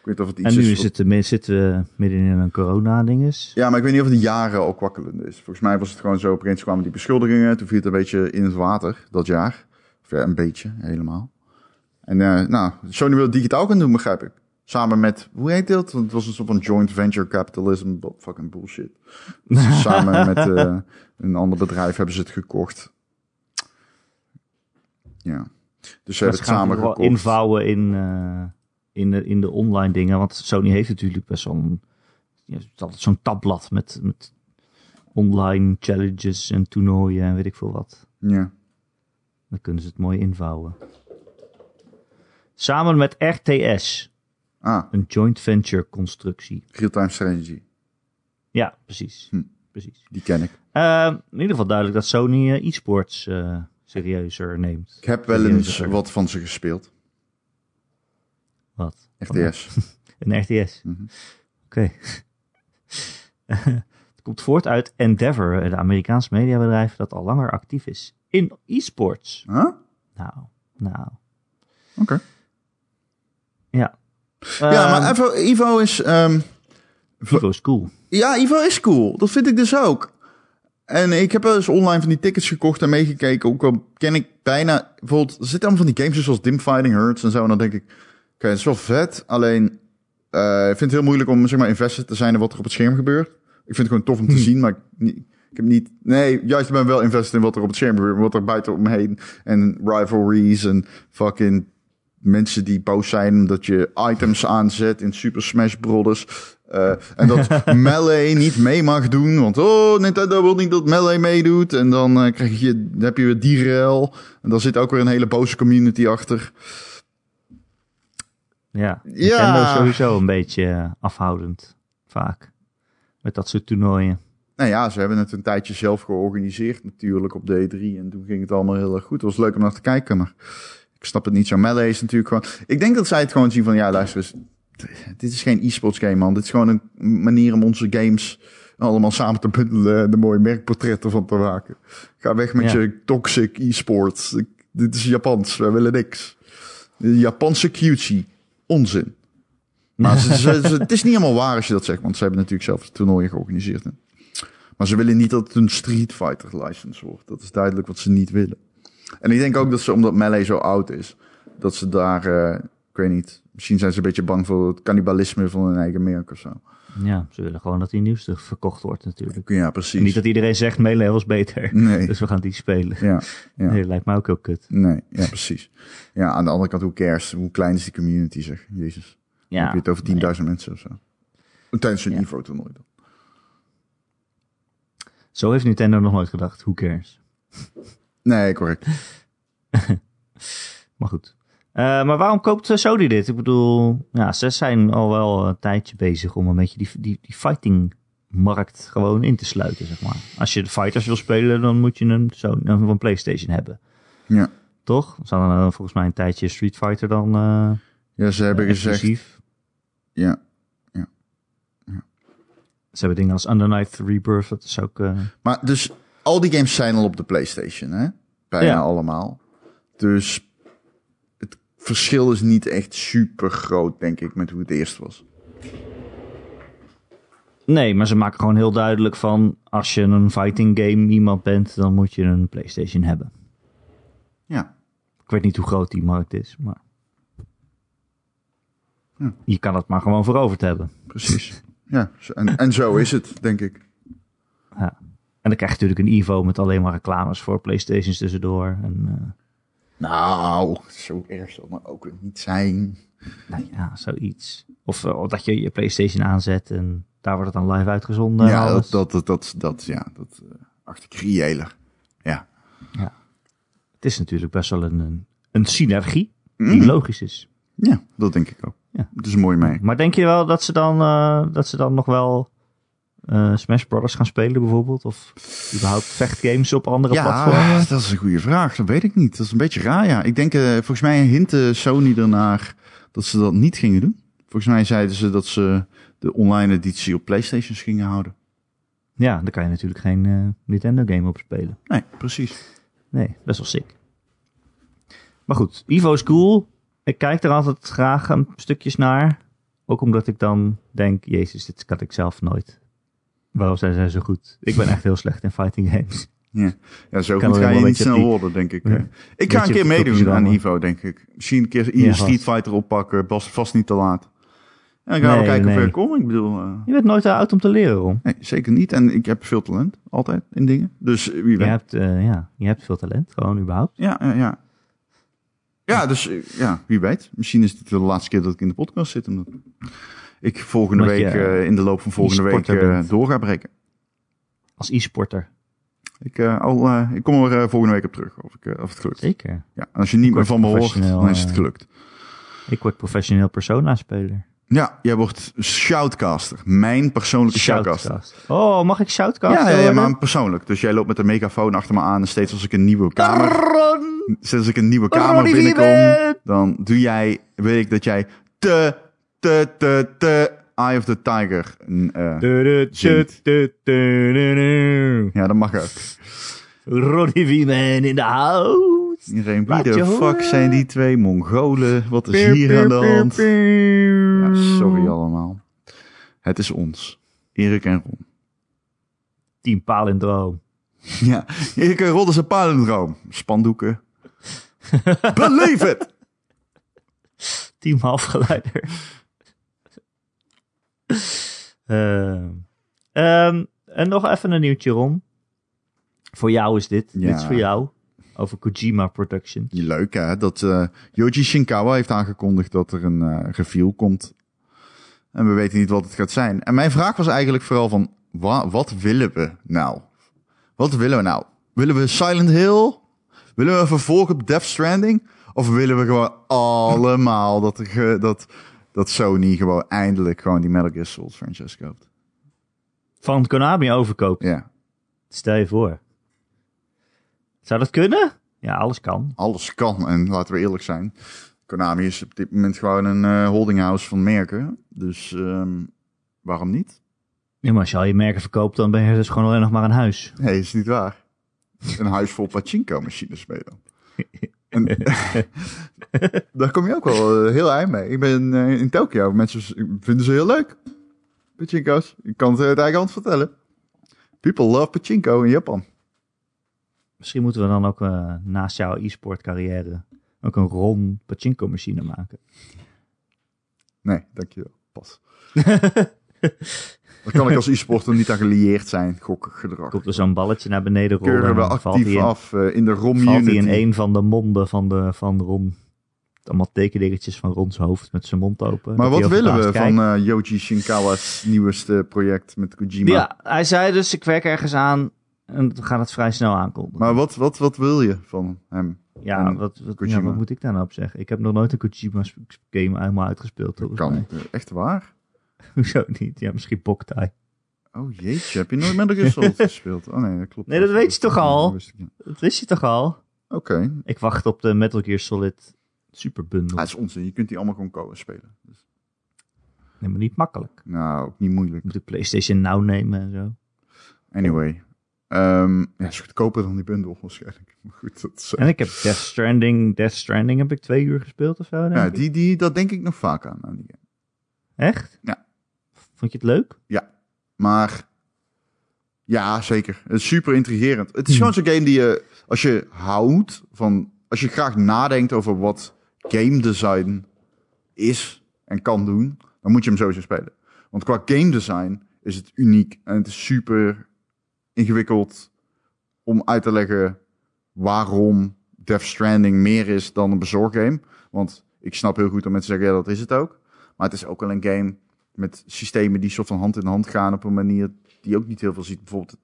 Ik weet niet of het iets En nu is... het, tenminste- zitten we midden in een corona-dinges. Ja, maar ik weet niet of het de jaren al kwakkelend is. Volgens mij was het gewoon zo, opeens kwamen die beschuldigingen. Toen viel het een beetje in het water, dat jaar. Of ja, een beetje, helemaal. En eh, nou, Sony wil het digitaal gaan doen, begrijp ik. Samen met, hoe heet dat? Want Het was een soort van joint venture capitalism. Fucking bullshit. Dus samen met eh, een ander bedrijf hebben ze het gekocht. Ja. Dus ze hebben het samen gekocht. invouwen in, eh, in, de, in de online dingen. Want Sony heeft natuurlijk best wel een, ja, zo'n tabblad met, met online challenges en toernooien en weet ik veel wat. Ja. Dan kunnen ze het mooi invouwen. Samen met RTS, Ah, een joint venture constructie. real-time strategy. Ja, precies. Hm. precies. Die ken ik. Eh, in ieder geval duidelijk dat Sony eh, e-sports eh, serieuzer neemt. Ik heb wel eens wat van ze gespeeld. Wat? RTS. Een RTS. Mhm. Oké. het komt voort uit Endeavor, een Amerikaans mediabedrijf dat al langer actief is in e-sports. Huh? Nou, nou. Oké. Ja. Ja, Ehm, maar Ivo, Ivo is... ehm, Evo is cool. ja, Ivo is cool. Dat vind ik dus ook. En ik heb wel eens online van die tickets gekocht en meegekeken. Ook al ken ik bijna... Bijvoorbeeld, er zitten allemaal van die games zoals Dim Fighting Hurts en zo. En dan denk ik, het is wel vet. Alleen, eh, ik vind het heel moeilijk om zeg maar invested te zijn in wat er op het scherm gebeurt. Ik vind het gewoon tof om te zien, maar ik, ik heb niet... Nee, juist, ik ben wel invested in wat er op het scherm gebeurt. Wat er buiten om me heen. En rivalries en fucking mensen die boos zijn omdat je items aanzet in Super Smash Bros. Eh, en dat Melee niet mee mag doen, want oh, Nintendo wil niet dat Melee meedoet. En dan eh, krijg je, dan heb je weer die rel. En dan zit ook weer een hele boze community achter. Ja. Ja. Nintendo is sowieso een beetje eh, afhoudend. Vaak. Met dat soort toernooien. Nou ja, ze hebben het een tijdje zelf georganiseerd natuurlijk op D3. En toen ging het allemaal heel erg goed. Het was leuk om naar te kijken, maar ik snap het niet zo. Melee is natuurlijk gewoon... Ik denk dat zij het gewoon zien van, ja luister eens. Dit is geen e-sports game, man. Dit is gewoon een manier om onze games allemaal samen te bundelen en een mooi merkportret ervan te maken. Ga weg met Ja. je toxic e-sports. Dit is Japans, wij willen niks. De Japanse cutie. Onzin. Maar ze, ze- ze- het is niet helemaal waar als je dat zegt, want ze hebben natuurlijk zelf het toernooi georganiseerd. hè. Maar ze willen niet dat het een Street Fighter license wordt. Dat is duidelijk wat ze niet willen. En ik denk ook dat ze, omdat Melee zo oud is, dat ze daar, eh, ik weet niet, misschien zijn ze een beetje bang voor het cannibalisme van hun eigen merk of zo. Ja, ze willen gewoon dat die nieuwste verkocht wordt natuurlijk. Ja, En precies. niet dat iedereen zegt Melee was beter. Nee, Dus we gaan die spelen. ja, ja. Nee, lijkt me ook heel kut. Nee, ja, precies. Ja, aan de andere kant, hoe cares? Hoe klein is die community, zeg. Jezus. Dan Ja. heb je het over 10.000 mensen of zo. Tijdens een Ja. niveau-toernooi dan. Zo heeft Nintendo nog nooit gedacht. Who cares? Nee, correct. Maar goed. Eh, maar waarom koopt eh, Sony dit? Ik bedoel, ja, ze zijn al wel een tijdje bezig om een beetje die, die, die fighting markt gewoon in te sluiten, zeg maar. Als je de fighters wil spelen, dan moet je een, zo, een, PlayStation hebben. Ja. Toch? Ze hadden eh, volgens mij een tijdje Street Fighter dan Ja, ze hebben gezegd... exclusief. Ja, Ze hebben dingen als Under Night Rebirth, dat is ook... maar dus al die games zijn al op de PlayStation, hè? Bijna Ja. allemaal. Dus verschil is niet echt super groot, denk ik, met hoe het eerst was. Nee, maar ze maken gewoon heel duidelijk van... als je een fighting game iemand bent, dan moet je een PlayStation hebben. Ja, Ik weet niet hoe groot die markt is, maar... Hm. Je kan het maar gewoon veroverd hebben. precies. Ja, en, en zo is het, denk ik. Ja. En dan krijg je natuurlijk een Evo met alleen maar reclames voor PlayStations tussendoor. En, eh, Nou, zo erg zal het maar ook niet zijn. nou ja, zoiets. Of, eh, of dat je je PlayStation aanzet en daar wordt het dan live uitgezonden. en ja, dat, dat, dat, dat, dat, ja, dat uh, acht ik reëler. Ja. Het is natuurlijk best wel een, een, synergie die Mm. logisch is. ja, dat denk ik ook. Ja. Het is mooi mee. Maar denk je wel dat ze dan, eh, dat ze dan nog wel eh, Smash Brothers gaan spelen bijvoorbeeld? Of überhaupt vechtgames op andere platformen? Ja, dat is een goede vraag. Dat weet ik niet. Dat is een beetje raar, ja. Ik denk, eh, volgens mij hintte Sony ernaar dat ze dat niet gingen doen. Volgens mij zeiden ze dat ze de online editie op Playstations gingen houden. Ja, daar kan je natuurlijk geen eh, Nintendo game op spelen. Nee, precies. Nee, best wel sick. Maar goed, Evo is cool. Ik kijk er altijd graag een stukjes naar. Ook omdat ik dan denk, jezus, dit kan ik zelf nooit. Waarom zijn zij zo goed? Ik ben echt heel slecht in fighting games. Ja, ja zo Kan goed ga je een niet snel worden, denk ik. Ja. Ik ga een keer meedoen aan. Evo, denk ik. Misschien een keer Ja, een Street. Fighter oppakken. Vast, vast niet te laat. En dan gaan we kijken nee. ver ik kom. Ik bedoel, eh, Je bent nooit te oud om te leren, om. nee, zeker niet. En ik heb veel talent, altijd, in dingen. Dus eh, wie Je weet. hebt, eh, ja, je hebt veel talent, gewoon überhaupt. Ja, ja, ja. Ja, dus ja, wie weet. Misschien is dit de laatste keer dat ik in de podcast zit. Omdat ik volgende Omdat week, eh, in de loop van volgende week, eh, door ga breken. Als e-sporter. Ik, eh, al, ik kom er volgende week op terug, of, ik, of het gelukt. Zeker. Ja, als je niet meer van me hoort, dan is het gelukt. Ik word professioneel persona-speler. Ja, jij wordt shoutcaster. Mijn persoonlijke shoutcaster. Shoutcast. Oh, mag ik shoutcaster Ja, ja, ja, maar persoonlijk. Dus jij loopt met een megafoon achter me aan en steeds als ik een nieuwe kamer, Ron! steeds als ik een nieuwe kamer binnenkom, dan doe jij, weet ik dat jij te, te, te, te, Eye of the Tiger. du- ja, dat mag ook. Ronnie Wieman in de house. Iedereen, wie de fuck horen. zijn die twee Mongolen? Wat is hier aan de hand? Ja, sorry allemaal. Het is ons. Erik en Ron. Team Palindroom. Ja, Erik en Ron is een palindroom. Spandoeken. Believe it! Team Halfgeleider. Ehm, ehm, en nog even een nieuwtje, Ron. Voor jou is dit. Ja. Dit is voor jou. Over Kojima Productions. Leuk hè, dat eh Yoji Shinkawa heeft aangekondigd dat er een eh reveal komt. En we weten niet wat het gaat zijn. En mijn vraag was eigenlijk vooral van, wa- wat willen we nou? Wat willen we nou? Willen we Silent Hill? Willen we een vervolg op Death Stranding? Of willen we gewoon allemaal dat, er dat, dat Sony gewoon eindelijk gewoon die Metal Gear Solid franchise koopt? Van Konami overkoopt. Ja, Stel je voor. Zou dat kunnen? Ja, alles kan. alles kan. En laten we eerlijk zijn, Konami is op dit moment gewoon een eh holdinghouse van merken. Dus ehm, waarom niet? Ja, maar als je al je merken verkoopt, dan ben je dus gewoon alleen nog maar een huis. Nee, is niet waar. Een huis vol pachinko-machines spelen. En, daar kom je ook wel eh, heel eind mee. Ik ben eh, in Tokio. Mensen vinden ze heel leuk. Pachinko's. Ik kan het uit eigen hand vertellen. People love pachinko in Japan. Misschien moeten we dan ook eh, naast jouw e-sport carrière ook een Ron Pachinko machine maken. Nee, dankjewel. Pas. Dan kan ik als e-sporter niet aan gelieerd zijn. Gokgedrag. Komt er zo'n balletje naar beneden rollen. Keuren we actief in- af eh, in de Valt hij in een van de monden van, de, van Ron. Allemaal tekeningetjes van Rons hoofd met zijn mond open. Maar wat willen we van eh, Yoji Shinkawa's nieuwste project met Kojima? Ja, hij zei dus, ik werk ergens aan en we gaan het vrij snel aankondigen. Maar wat, wat, wat wil je van hem? ja, wat, wat, ja, Kojima? wat moet ik daar nou op zeggen? Ik heb nog nooit een Kojima game helemaal uitgespeeld. Dat kan. mij. Echt waar? Hoezo niet? Ja, misschien Boktai. Oh jeetje, heb je nooit Metal Gear Solid gespeeld? Oh nee, dat klopt. Nee, dat weet je toch al? wist. Dat wist je toch al? Oké. Ik wacht op de Metal Gear Solid Super Bundle. Dat is onzin. Je kunt die allemaal gewoon co spelen. Dus, Nee, maar niet makkelijk. nou, ook niet moeilijk. Moet ik PlayStation Now nemen en zo. Anyway. Ehm ja, is goedkoper dan die bundel waarschijnlijk. Maar goed, dat is... En ik heb Death Stranding, Death Stranding heb ik twee uur gespeeld of zo. ja, die, die, dat denk ik nog vaak aan. aan die game. Echt? Ja. Vond je het leuk? Maar ja, zeker. Het is super intrigerend. Het is Hmm. gewoon zo'n game die je, als je houdt van, als je graag nadenkt over wat game design is en kan doen, dan moet je hem sowieso spelen. Want qua game design is het uniek en het is super ingewikkeld om uit te leggen waarom Death Stranding meer is dan een bezorggame. Want ik snap heel goed dat mensen zeggen, ja, dat is het ook. Maar het is ook wel een game met systemen die soort van hand in hand gaan op een manier die ook niet heel veel ziet. Bijvoorbeeld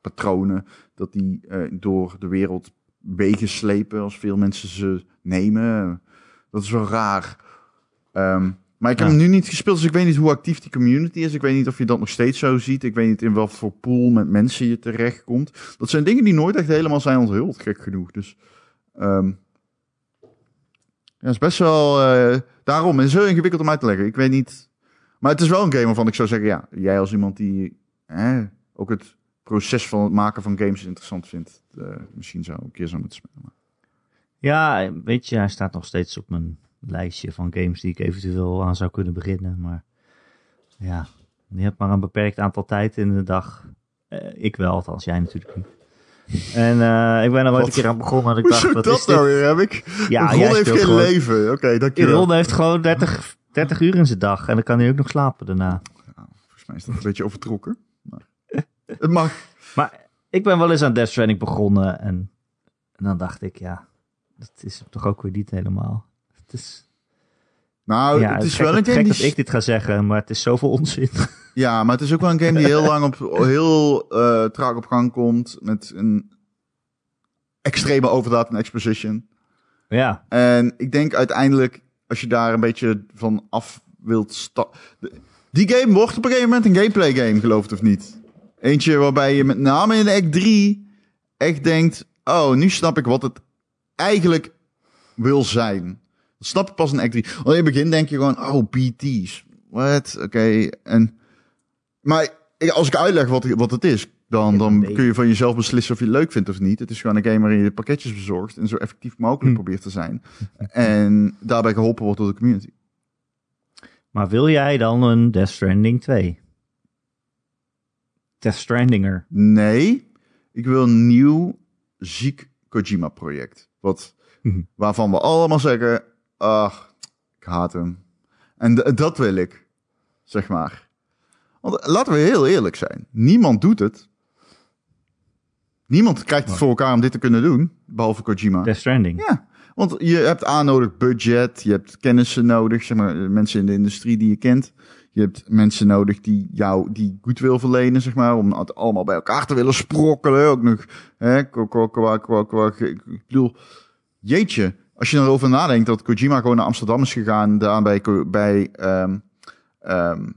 patronen, dat die eh, door de wereld wegen slepen als veel mensen ze nemen. Dat is wel raar. Ehm, maar ik heb Ja. hem nu niet gespeeld, dus ik weet niet hoe actief die community is. Ik weet niet of je dat nog steeds zo ziet. Ik weet niet in welk voor pool met mensen je terechtkomt. Dat zijn dingen die nooit echt helemaal zijn onthuld, gek genoeg. Dus ehm ja, het is best wel... eh, daarom, het is heel ingewikkeld om uit te leggen. Ik weet niet... Maar het is wel een game waarvan ik zou zeggen, ja, jij als iemand die hè, ook het proces van het maken van games interessant vindt, eh, misschien zou een keer zo moeten spelen. Ja, weet je, hij staat nog steeds op mijn lijstje van games die ik eventueel aan zou kunnen beginnen. Maar ja, je hebt maar een beperkt aantal tijd in de dag. Eh, ik wel, althans jij natuurlijk niet. En eh, ik ben er ooit een keer aan begonnen en ik dacht, Hoezo wat dat is dit? nou weer, heb ik? Ja, Ron heeft geen gewoon- leven. Oké, dankjewel. Ron heeft gewoon 30, 30 uur in zijn dag en dan kan hij ook nog slapen daarna. Volgens mij is dat een beetje overtrokken. Maar het mag. Maar ik ben wel eens aan Death Stranding begonnen en, en dan dacht ik, ja, dat is toch ook weer niet helemaal. Het is, Nou, ja, het is wel een game die... dat ik dit ga zeggen, maar het is zoveel onzin. Ja, maar het is ook wel een game die heel lang op... heel eh, traag op gang komt. Met een extreme overdaad en exposition. ja, En ik denk uiteindelijk, als je daar een beetje van af wilt stappen... Die game wordt op een gegeven moment een gameplay game, geloof het of niet. Eentje waarbij je met name in Act 3 echt denkt... Oh, nu snap ik wat het eigenlijk wil zijn. Dat snap ik pas in Act 3. Want in het begin denk je gewoon, oh, BT's. What? Oké. En... Maar als ik uitleg wat, wat het is, dan, dan kun je van jezelf beslissen of je het leuk vindt of niet. Het is gewoon een game waarin je de pakketjes bezorgt en zo effectief mogelijk Hm. probeert te zijn. En daarbij geholpen wordt door de community. maar wil jij dan een Death Stranding 2? Death Strandinger. Nee, ik wil een nieuw ziek Kojima project. Wat, Mhm. waarvan we allemaal zeggen, ach, ik haat hem. En dat wil ik, zeg maar. Want laten we heel eerlijk zijn. Niemand doet het. Niemand krijgt het voor elkaar om dit te kunnen doen, behalve Kojima. Death Stranding. Ja, want je hebt aan nodig budget, je hebt kennissen nodig, zeg maar, mensen in de industrie die je kent. Je hebt mensen nodig die jou die goed wil verlenen, zeg maar, om het allemaal bij elkaar te willen sprokkelen. Ook nog, hè, ik bedoel, jeetje, als je erover nadenkt dat Kojima gewoon naar Amsterdam is gegaan, daar bij, bij ehm ehm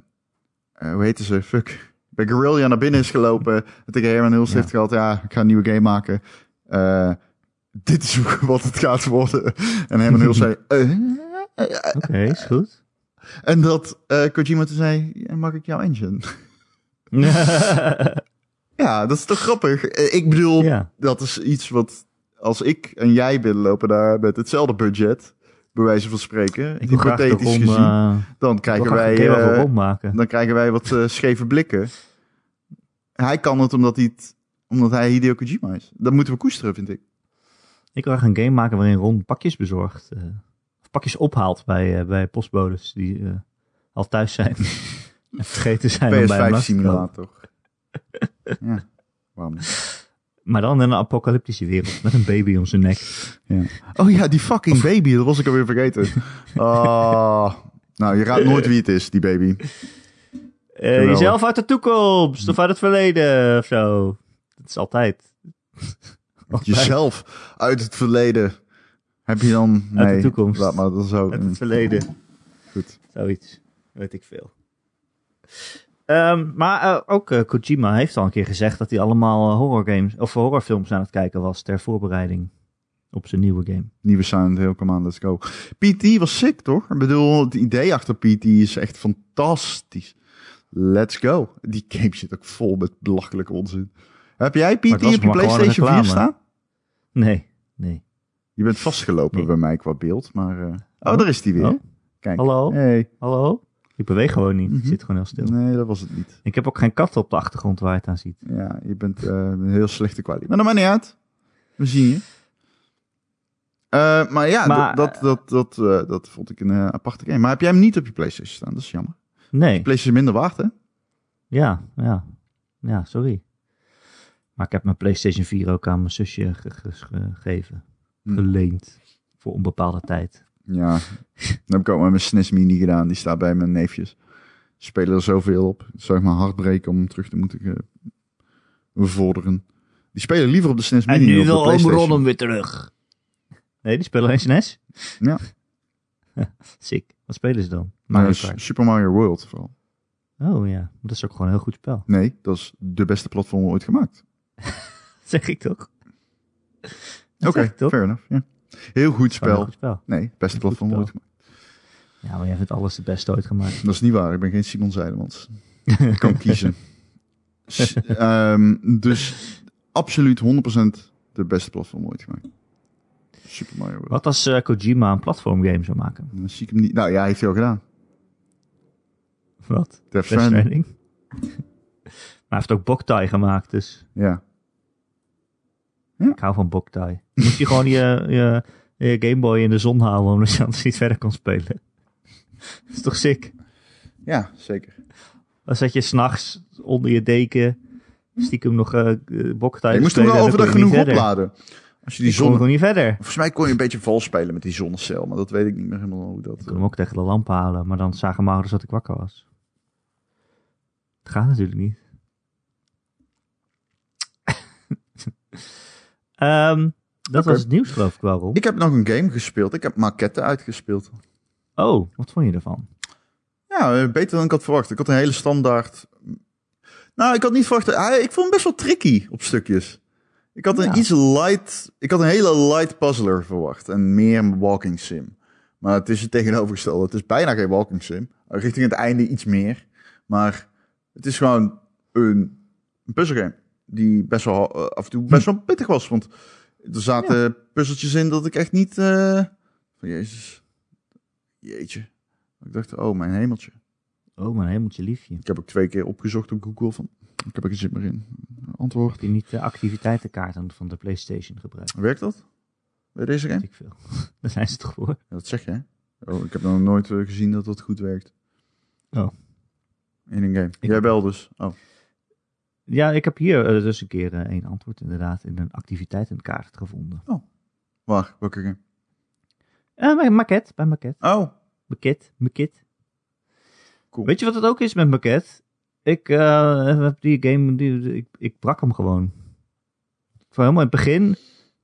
eh, hoe heette ze, fuck, bij Guerrilla naar binnen is gelopen, en tegen Herman Hulst heeft gehad, ja, ik ga een nieuwe game maken. Eh, dit is wat het gaat worden. En Herman Hulst zei, eh, Oké, is goed. en dat eh Kojima toen zei, mag ik jouw engine? ja, dat is toch grappig? Ik bedoel, ja. dat is iets wat als ik en jij binnenlopen daar met hetzelfde budget, bij wijze van spreken, Ik hypothetisch gezien, eh, dan krijgen wij, dan krijgen wij wat scheve blikken. Hij kan het omdat hij, het, omdat hij Hideo Kojima is. Dat moeten we koesteren, vind ik. Ik wil graag een game maken waarin Ron pakjes bezorgt. eh, of pakjes ophaalt bij, eh, bij postbodes die eh, al thuis zijn. en vergeten zijn om bij hem PS5 langs te komen. simulator. ja, waarom niet? Maar dan in een apocalyptische wereld met een baby om zijn nek. Ja. Oh ja, die fucking baby, dat was ik alweer vergeten. Oh, nou, je raadt nooit wie het is, die baby. Geweldig. jezelf uit de toekomst of uit het verleden of zo. Dat is altijd. Altijd. Jezelf uit het verleden. Heb je dan... Uit de Nee, toekomst. laat maar, dat zo. Uit het verleden. Goed. Zoiets. Weet ik veel. Ehm, maar eh, ook eh, Kojima heeft al een keer gezegd dat hij allemaal eh, horrorgames of horrorfilms aan het kijken was ter voorbereiding. Op zijn nieuwe game. Nieuwe Silent Hill, come on, let's go. PT was sick, toch? Ik bedoel, het idee achter PT is echt fantastisch. Let's go. Die game zit ook vol met belachelijke onzin. Heb jij Maar PT was op je maar PlayStation 4 reclame. staan? Nee, nee. Je bent vastgelopen Nee. bij mij qua beeld, maar... eh, Oh, Oh. daar is die weer. Oh. Kijk. Hallo? Hey. Hallo? Ik beweeg gewoon niet. Mhm. Ik zit gewoon heel stil. Nee, dat was het niet. Ik heb ook geen kat op de achtergrond waar je het aan ziet. Ja, je bent eh, een heel slechte kwaliteit. Maar dat maakt niet uit. We zien je. Eh, maar ja, Maar, dat, dat, dat, dat, dat vond ik een aparte game. Maar heb jij hem niet op je PlayStation staan? Dat is jammer. Nee. Je PlayStation minder waard, hè? Ja, ja. Ja, sorry. Maar ik heb mijn PlayStation 4 ook aan mijn zusje ge- ge- gegeven. Hm. Geleend. Voor onbepaalde tijd. Ja, dat heb ik ook met mijn SNES Mini gedaan. Die staat bij mijn neefjes. Spelen er zoveel op. Het zou ik mijn hart breken om hem terug te moeten eh, bevorderen. Die spelen liever op de SNES Mini En nu dan wil oom hem weer terug. Nee, die spelen alleen SNES? Ja. Sick. Wat spelen ze dan? Maar Mario Kart. Super Mario World vooral. Oh ja, dat is ook gewoon een heel goed spel. Nee, dat is de beste platform ooit gemaakt. zeg ik toch? Oké, toch? fair enough. Ja. Heel goed spel. goed spel. Nee, beste Een platform ooit gemaakt. Ja, maar jij vindt alles het beste ooit gemaakt. Dat is niet waar. Ik ben geen Simon Zijdemans. Ik kan kiezen. S- ehm, dus absoluut 100% de beste platform ooit gemaakt. Super Mario World. Wat als eh, Kojima een platformgame zou maken? Dan zie ik hem niet. Nou ja, heeft hij al gedaan. Wat? Death Stranding. Maar hij heeft ook Boktai gemaakt, dus Ja. ik hou van Boktai. Moet je gewoon je, je, je Game Boy in de zon houden, omdat je anders niet verder kan spelen. Dat is toch sick? Ja, zeker. Dan zet je s'nachts onder je deken, stiekem nog eh, Boktai je moest toen spelen wel overdag genoeg opladen. Als je die kon zon... gewoon niet verder. Volgens mij kon je een beetje vals spelen met die zonnecel. Maar dat weet ik niet meer helemaal hoe dat... Ik kon hem ook tegen de lamp halen, maar dan zagen ouders dat ik wakker was. Het gaat natuurlijk niet. Ehm, dat was het nieuws, geloof ik wel. Ik heb nog een game gespeeld. Ik heb Maquette uitgespeeld. Oh, wat vond je ervan? Ja, eh, beter dan ik had verwacht. Ik had een hele standaard... Nou, ik had niet verwacht... Ah, ik vond hem best wel tricky op stukjes. Ik had een Ja. iets light... Ik had een hele light puzzler verwacht. En meer een walking sim. Maar het is het tegenovergestelde. Het is bijna geen walking sim. Richting het einde iets meer. Maar het is gewoon een, een puzzelgame. Die best wel eh, af en toe best wel pittig was. Want er zaten puzzeltjes in dat ik echt niet... eh, van jezus. Jeetje. Ik dacht, oh mijn hemeltje. Oh, mijn hemeltje liefje. Ik heb ook twee keer opgezocht op Google van, ik heb er geen zin meer in. Antwoord. Heb je niet de activiteitenkaart van de PlayStation gebruikt? Werkt dat? Bij deze game? Ik veel. Daar zijn ze toch voor? Ja, dat zeg je, hè? Oh, ik heb nog nooit eh, gezien dat dat goed werkt. Oh. In een game. Ik- Jij bel dus. Oh. Ja, ik heb hier eh, dus een keer eh, één antwoord inderdaad in een activiteitenkaart gevonden. Waar? Welke game? Eh, bij Maquette, bij Maquette. Oh. Maquette, Maquette. Cool. Weet je wat het ook is met Maquette? Ik eh, heb die game, die, ik, ik brak hem gewoon. Van helemaal in het begin,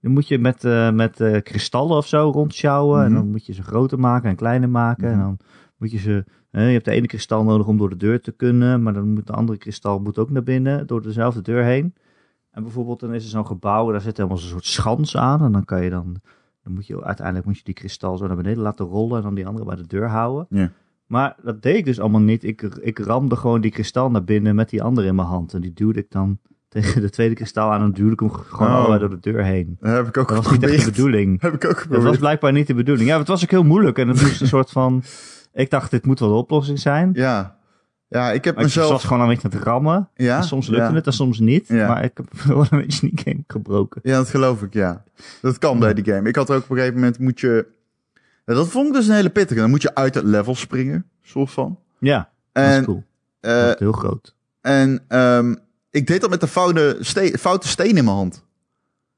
dan moet je met, eh, met eh, kristallen of zo rondsjouwen. En Mhm. dan moet je ze groter maken en kleiner maken. En Mhm. dan moet je ze, hè, je hebt de ene kristal nodig om door de deur te kunnen. Maar dan moet de andere kristal moet ook naar binnen, door dezelfde deur heen. En bijvoorbeeld dan is er zo'n gebouw, daar zit helemaal zo'n soort schans aan. En dan kan je dan, dan moet je uiteindelijk moet je die kristal zo naar beneden laten rollen. En dan die andere bij de deur houden. Ja. Maar dat deed ik dus allemaal niet. Ik, ik ramde gewoon die kristal naar binnen met die andere in mijn hand. En die duwde ik dan tegen de tweede kristal aan. En duwde ik hem gewoon Oh. allebei door de deur heen. Dat heb ik ook Dat was niet echt de geprobeerd. bedoeling. Heb ik ook Dat was geprobeerd. blijkbaar niet de bedoeling. Ja, het was ook heel moeilijk. En het moest een soort van... Ik dacht, dit moet wel de oplossing zijn. Ja. Ja, ik heb Maar ik mezelf... was gewoon een beetje aan het rammen. Ja? En soms lukte ja. het en soms niet. Ja. Maar ik heb wel een beetje die game gebroken. Ja, dat geloof ik, ja. Dat kan bij die game. Ik had ook op een gegeven moment moet je... Dat vond ik dus een hele pittige. Dan moet je uit het level springen, soort van. Ja, dat En, is cool. eh, dat is heel groot. en ehm, ik deed dat met de foute, ste foute steen in mijn hand.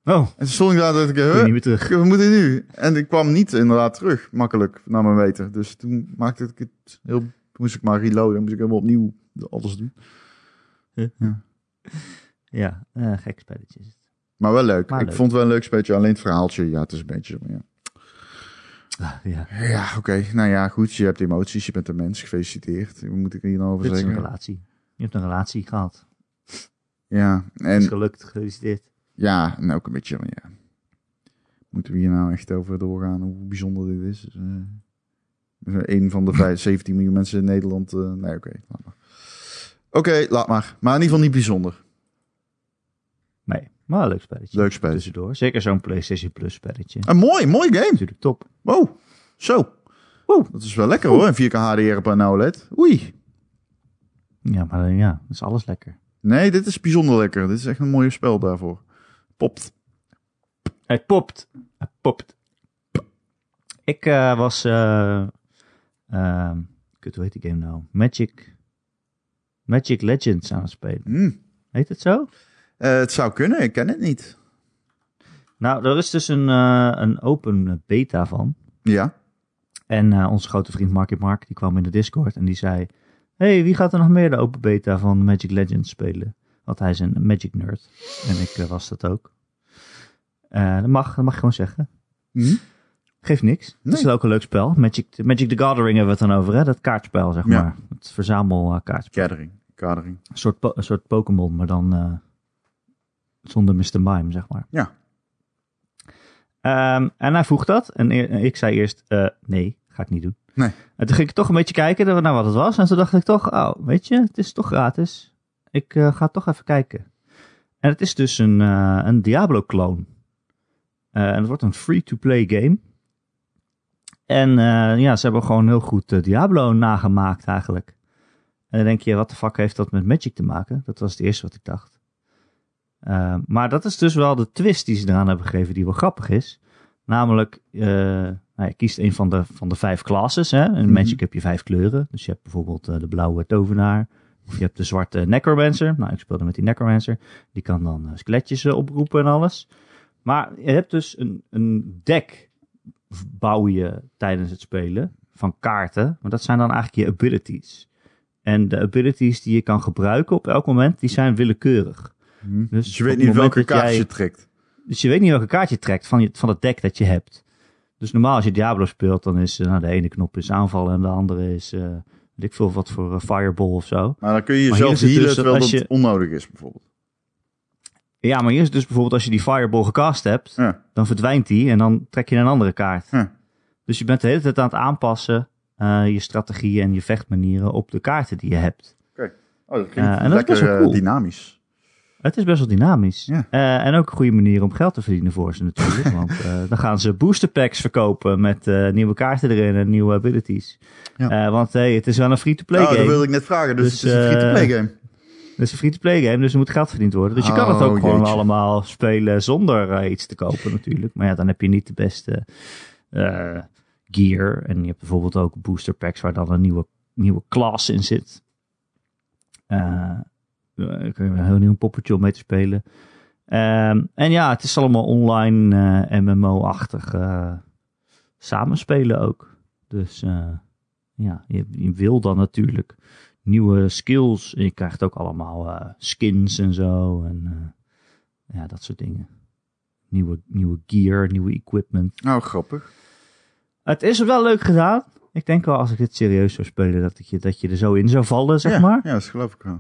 Oh, En toen stond ik daar en dacht ik, je huh? niet meer terug. Wat moet ik nu? En ik kwam niet inderdaad terug, makkelijk, naar mijn weten. Dus toen maakte ik het heel... Moest ik maar reloaden, moest ik helemaal opnieuw alles doen. Ja, eh, gek spelletje is het. Maar wel leuk. Maar ik leuk. vond het wel een leuk spelletje. Alleen het verhaaltje, ja, het is een beetje... zo, Ja, Ah, ja. ja oké. Nou ja, goed. Je hebt emoties. Je bent een mens. Gefeliciteerd. Wat moet ik hier nou over Dit is een zeggen? relatie. Je hebt een relatie gehad. Ja, Het is en gelukt, gefeliciteerd. Ja, en ook een beetje, ja. Moeten we hier nou echt over doorgaan hoe bijzonder dit is? Dus, eh, een van de vijf, 17 miljoen mensen in Nederland. eh, nee, oké, laat maar. Oké, laat maar. Maar in ieder geval niet bijzonder. Nee, maar een leuk spelletje. Leuk spelletje. Tussendoor. Zeker zo'n PlayStation Plus spelletje. Een mooi, mooi game. Natuurlijk top. Wow, zo. Wow, dat is wel lekker hoor. Een 4K HDR op een OLED. Oei. Ja, maar ja, dat is alles lekker. Nee, dit is bijzonder lekker. Dit is echt een mooi spel daarvoor. Popt. Hij popt. Hij popt. Ik eh, was... eh ehm, kut, hoe heet die game nou? Magic... Magic Legends aan het spelen. Hm. Heet het zo? Eh, het zou kunnen, ik ken het niet. Nou, er is dus een, een open beta van. Ja. En onze grote vriend Marky Mark, die kwam in de Discord en die zei... hey, wie gaat er nog meer de open beta van Magic Legends spelen? Want hij is een Magic nerd. En ik eh, was dat ook. Eh, dat, mag, dat mag je gewoon zeggen. Hm? Geeft niks. Het Nee. is ook een leuk spel. Magic, Magic the Gathering hebben we het dan over, hè? Dat kaartspel, zeg Ja. maar. Het verzamel eh, kaartspel. Gathering. Gathering. Een soort, po- een soort Pokémon, maar dan zonder Mr. Mime, zeg maar. Ja. Ehm, en hij vroeg dat. En ik zei eerst, nee, ga ik niet doen. Nee. En toen ging ik toch een beetje kijken naar wat het was. En toen dacht ik toch, oh, weet je, het is toch gratis. Ik eh, ga toch even kijken. En het is dus een, eh, een Diablo-kloon. Eh, en het wordt een free-to-play game. En ja, ze hebben gewoon heel goed Diablo nagemaakt eigenlijk. En dan denk je, wat de fuck heeft dat met Magic te maken? Dat was het eerste wat ik dacht. Maar dat is dus wel de twist die ze eraan hebben gegeven, die wel grappig is. Namelijk, nou, je kiest een van de, van de vijf classes. Hè? In Mhm. Magic heb je vijf kleuren. Dus je hebt bijvoorbeeld de blauwe tovenaar. Of je hebt de zwarte necromancer. Nou, ik speelde met die necromancer. Die kan dan eh, skeletjes eh, oproepen en alles. Maar je hebt dus een, een deck bouw je tijdens het spelen van kaarten. Maar dat zijn dan eigenlijk je abilities. En de abilities die je kan gebruiken op elk moment, die zijn willekeurig. Hm. Dus Dus je weet niet welke kaart je trekt. Dus je weet niet welke kaart je trekt van, je, van het deck dat je hebt. Dus normaal als je Diablo speelt, dan is eh, nou, de ene knop is aanvallen en de andere is, weet ik veel wat voor eh, fireball of zo. Maar dan kun je jezelf is healen dus dat terwijl als dat je- onnodig is bijvoorbeeld. Ja, maar hier is dus bijvoorbeeld als je die fireball gecast hebt, Ja. dan verdwijnt die en dan trek je een andere kaart. Ja. Dus je bent de hele tijd aan het aanpassen, eh, je strategie en je vechtmanieren op de kaarten die je hebt. Oh, dat klinkt en dat is lekker best wel eh, cool. dynamisch. Het is best wel dynamisch. Ja. Eh, en ook een goede manier om geld te verdienen voor ze natuurlijk. want eh, dan gaan ze booster packs verkopen met eh, nieuwe kaarten erin en nieuwe abilities. Ja. Want hey, het is wel een free-to-play Oh, game. dat wilde ik net vragen. Dus, Dus, het is een free-to-play game. Het is een free-to-play game, dus er moet geld verdiend worden. Dus je kan het Oh, ook gewoon allemaal spelen zonder iets te kopen natuurlijk. Maar ja, dan heb je niet de beste gear. En je hebt bijvoorbeeld ook booster packs waar dan een nieuwe, nieuwe class in zit. Je een heel nieuw poppetje om mee te spelen. Ehm, en ja, het is allemaal online eh, MMO-achtig eh, samenspelen ook. Dus eh, ja, je, je wil dan natuurlijk nieuwe skills. En je krijgt ook allemaal skins en zo. En ja, dat soort dingen. Nieuwe, nieuwe gear, nieuwe equipment. Nou, grappig. Het is wel leuk gedaan. Ik denk wel als ik dit serieus zou spelen, dat, ik je, dat je er zo in zou vallen, zeg ja, maar. Ja, dat geloof ik wel.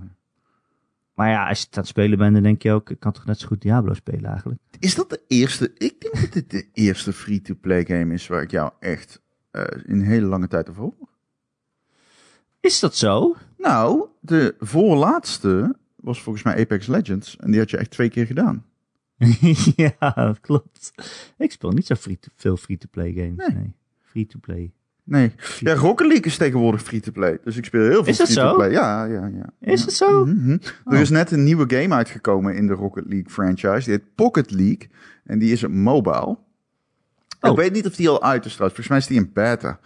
Maar ja, als je het aan het spelen bent, dan denk je ook, ik kan toch net zo goed Diablo spelen eigenlijk. Is dat de eerste? Ik denk dat dit de eerste free-to-play game is waar ik jou echt eh, in een hele lange tijd over hoor. Is dat zo? Nou, de voorlaatste was volgens mij Apex Legends. En die had je echt twee keer gedaan. ja, dat klopt. Ik speel niet zo free to- veel free-to-play games. Nee. Nee. Free-to-play. Nee. Ja, Rocket League is tegenwoordig free-to-play. Dus ik speel heel veel Is dat zo? free-to-play. Ja, ja, ja. Is het zo? Mhm. Oh. Er is net een nieuwe game uitgekomen in de Rocket League franchise. Die heet Pocket League. En die is op mobile. Oh. Ik weet niet of die al uit is trouwens. Volgens mij is die in beta.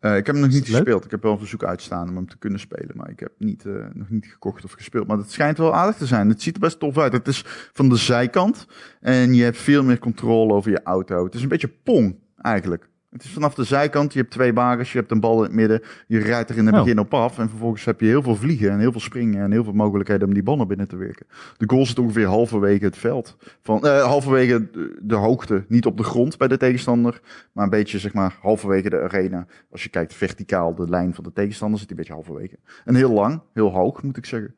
Eh, ik heb hem nog niet leuk? gespeeld. Ik heb wel een verzoek uitstaan om hem te kunnen spelen. Maar ik heb niet, eh, nog niet gekocht of gespeeld. Maar het schijnt wel aardig te zijn. Het ziet er best tof uit. Het is van de zijkant. En je hebt veel meer controle over je auto. Het is een beetje Pong eigenlijk. Het is vanaf de zijkant. Je hebt twee wagens. Je hebt een bal in het midden. Je rijdt er in het Oh. begin op af. En vervolgens heb je heel veel vliegen en heel veel springen. En heel veel mogelijkheden om die bal naar binnen te werken. De goal zit ongeveer halverwege het veld. Van, eh, halverwege de, hoogte. Niet op de grond bij de tegenstander. Maar een beetje zeg maar halverwege de arena. Als je kijkt verticaal de lijn van de tegenstander zit die een beetje halverwege. En heel lang. Heel hoog moet ik zeggen.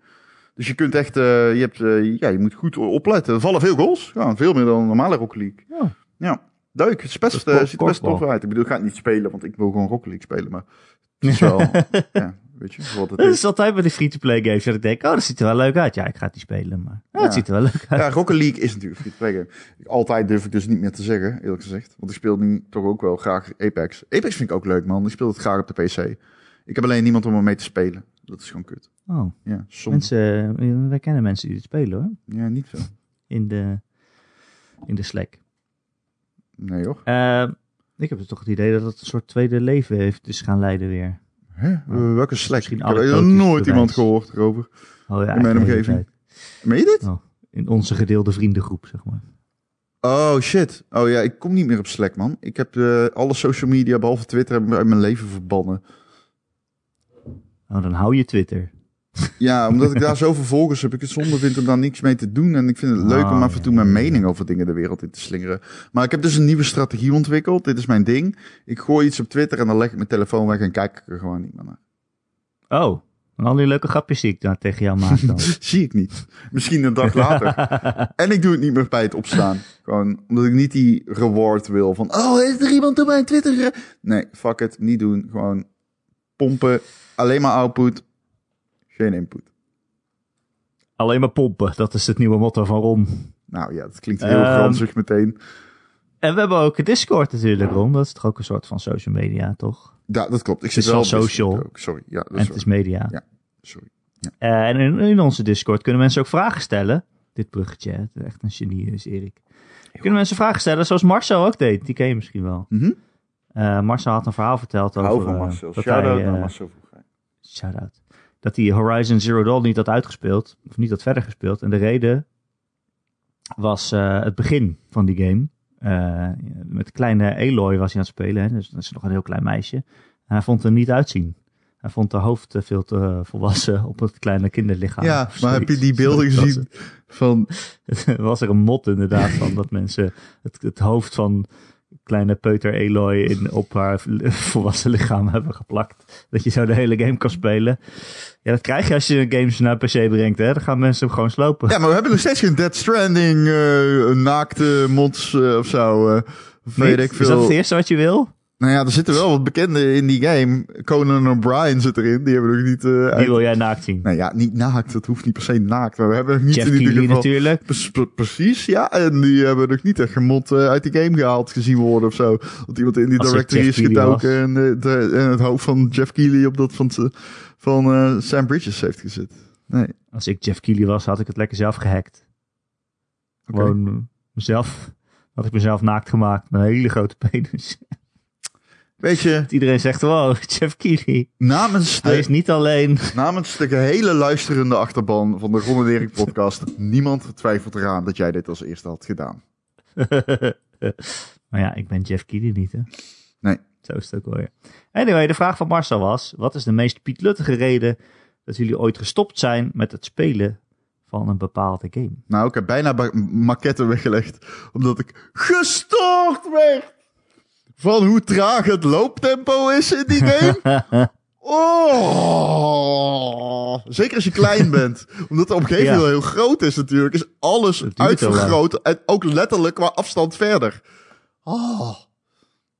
Dus je kunt echt, eh, je, hebt, eh, ja, je moet goed opletten. Er vallen veel goals. Ja, veel meer dan een normale Rocket League. Ja. Ja. Leuk, het is best, kort- ziet er best tof uit. Ik bedoel, ik ga het niet spelen, want ik wil gewoon Rocket League spelen. Maar het is wel, ja, weet je, wat het is. is altijd bij die free-to-play games dat ik denk, oh, dat ziet er wel leuk uit. Ja, ik ga het niet spelen, maar oh, Ja. het ziet er wel leuk uit. Ja, Rocket League is natuurlijk een free-to-play game. Altijd durf ik dus niet meer te zeggen, eerlijk gezegd. Want ik speel nu toch ook wel graag Apex. Apex vind ik ook leuk, man. Ik speel het graag op de PC. Ik heb alleen niemand om er mee te spelen. Dat is gewoon kut. Oh, Ja, soms. mensen, eh, wij kennen mensen die het spelen hoor. Ja, niet veel. In de, in de Slack. Nee hoor. Eh, ik heb dus toch het idee dat het een soort tweede leven heeft dus gaan leiden weer. Hè? Eh, welke Slack? Ik heb er nooit bewijs. iemand gehoord erover. Oh ja, In mijn omgeving. Meen je dit? Oh, in onze gedeelde vriendengroep, zeg maar. Oh shit. Oh ja, ik kom niet meer op Slack, man. Ik heb eh, alle social media, behalve Twitter, uit mijn leven verbannen. Oh, dan hou je Twitter. Ja, omdat ik daar zoveel volgers heb, ik het zonde vind om daar niks mee te doen. En ik vind het leuk om Oh, af en toe mijn mening over dingen de wereld in te slingeren. Maar ik heb dus een nieuwe strategie ontwikkeld. Dit is mijn ding. Ik gooi iets op Twitter en dan leg ik mijn telefoon weg en kijk ik er gewoon niet meer naar. Oh, en al die leuke grapjes die ik dan tegen jou maak dan. Zie ik niet. Misschien een dag later. En ik doe het niet meer bij het opstaan. Gewoon omdat ik niet die reward wil van... Oh, is er iemand op mijn Twitter? gera-" Nee, fuck it. Niet doen. Gewoon pompen. Alleen maar output. Geen input. Alleen maar pompen, dat is het nieuwe motto van Ron. Nou ja, dat klinkt heel granzig meteen. En we hebben ook Discord natuurlijk, Ron. Dat is toch ook een soort van social media, toch? Ja, dat klopt. Ik Het zit is wel social. Ook. Sorry. Ja, dat en het is media. Ja. Sorry. Eh, en in, in onze Discord kunnen mensen ook vragen stellen. Dit bruggetje, hè. echt een genie is Erik. Kunnen mensen vragen stellen, zoals Marcel ook deed. Die ken je misschien wel. Mhm. Eh, Marcel had een verhaal verteld over... Hou van eh, Marcel. dat Shout-out naar Marcel. Shout-out. Dat hij Horizon Zero Dawn niet had uitgespeeld. Of niet had verder gespeeld. En de reden was eh, het begin van die game. Eh, met kleine Aloy was hij aan het spelen. Hè? Dus dat is nog een heel klein meisje. En hij vond er niet uitzien. Hij vond haar hoofd veel te volwassen op het kleine kinderlichaam. Ja, maar heb je die beelden gezien van... was er een mot inderdaad van dat mensen het, het hoofd van kleine peuter Aloy in, op haar volwassen lichaam hebben geplakt. Dat je zo de hele game kan spelen. Ja, dat krijg je als je games naar PC brengt, hè. Dan gaan mensen hem gewoon slopen. Ja, maar we hebben nog steeds geen Dead Stranding eh, naakte mods eh, of zo. eh, weet Niet? ik Is veel. dat het eerste wat je wil? Nou ja, er zitten wel wat bekende in die game. Conan O'Brien zit erin. Die hebben we nog niet... eh, Die wil jij naakt zien. Nou ja, niet naakt. Dat hoeft niet per se naakt. Maar we hebben niet Jeff in ieder geval... natuurlijk. Pre- pre- Precies, ja. En die hebben nog niet echt gemod eh, uit die game gehaald gezien worden of zo. Dat iemand in die Als directory is gedoken en, eh, de- en het hoofd van Jeff Keighley op dat van, van Sam Bridges heeft gezet. Nee. Als ik Jeff Keighley was, had ik het lekker zelf gehackt. Gewoon mezelf... Had ik mezelf naakt gemaakt met een hele grote penis. Weet je, Dat iedereen zegt, wow, Jeff Keighley. namens Hij de, is niet alleen... namens de gehele luisterende achterban van de Ron Erik podcast, niemand twijfelt eraan dat jij dit als eerste had gedaan. maar ja, ik ben Jeff Keighley niet, hè? Nee. Zo is het ook alweer. Anyway, de vraag van Marcel was... Wat is de meest pietluttige reden dat jullie ooit gestopt zijn met het spelen van een bepaalde game? Nou, ik heb bijna maquetten weggelegd, omdat ik gestoord werd van hoe traag het looptempo is in die game. Oh, zeker als je klein bent. Omdat de omgeving Ja. wel heel groot is natuurlijk. Is alles uitvergroot. En ook letterlijk qua afstand verder. Oh.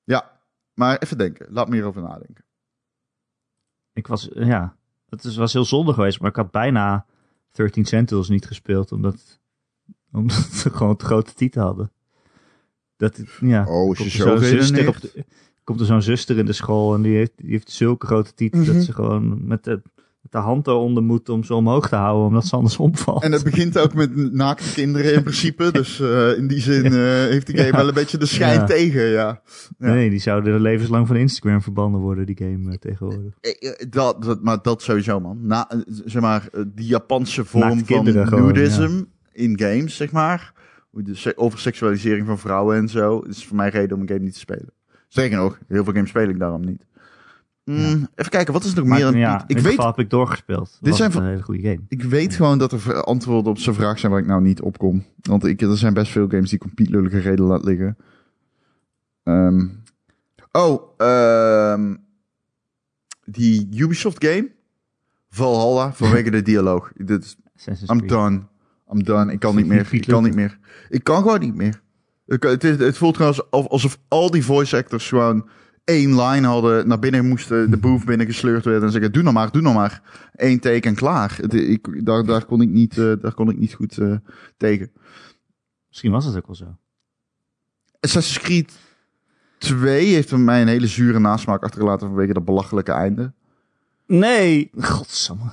Ja, maar even denken. Laat me hierover nadenken. Ik was, ja, het is, was heel zonde geweest, maar ik had bijna 13 Sentinels niet gespeeld, omdat, omdat we gewoon te grote titel hadden. Dat, ja, Oh, je er zo zuster, redeneert. op de, komt er zo'n zuster in de school en die heeft, die heeft zulke grote titel Mhm. dat ze gewoon met de, met de hand eronder moet om ze omhoog te houden, omdat ze anders omvalt. En het begint ook met naakte kinderen in principe. Dus eh, in die zin eh, heeft die game Ja. wel een beetje de schijn Ja. tegen, ja. ja. Nee, die zouden levenslang van Instagram verbannen worden, die game eh, tegenwoordig. Dat, dat, maar dat sowieso, man. Na, zeg maar, die Japanse vorm van nudism in games, zeg maar. De se- Overseksualisering van vrouwen en zo. is voor mij reden om een game niet te spelen. Sterker nog, heel veel games speel ik daarom niet. Mm, Even kijken, wat is nog meer? een- ja, ik, weet, geval heb ik doorgespeeld. Dit zijn een hele goede game. ik weet gewoon dat er antwoorden op zijn vraag zijn waar ik nou niet op kom. Want ik, er zijn best veel games die compleet lullige reden laat liggen. Ehm, oh, ehm, die Ubisoft game. Valhalla, vanwege de dialoog. Dit I'm done. I'm done. Ik kan niet meer. Ik kan niet meer. Ik kan gewoon niet meer. Het, het, is- het voelt gewoon alsof, alsof al die voice actors gewoon één line hadden, naar binnen moesten, de booth binnen gesleurd werden en zeggen, doe nou maar, doe nou maar. Eén teken klaar. Het, ik, daar, daar, kon ik niet, eh, daar kon ik niet goed eh, tegen. Misschien was het ook wel zo. Assassin's Creed 2 heeft bij mij een hele zure nasmaak achtergelaten vanwege dat belachelijke einde. Nee, godsamme.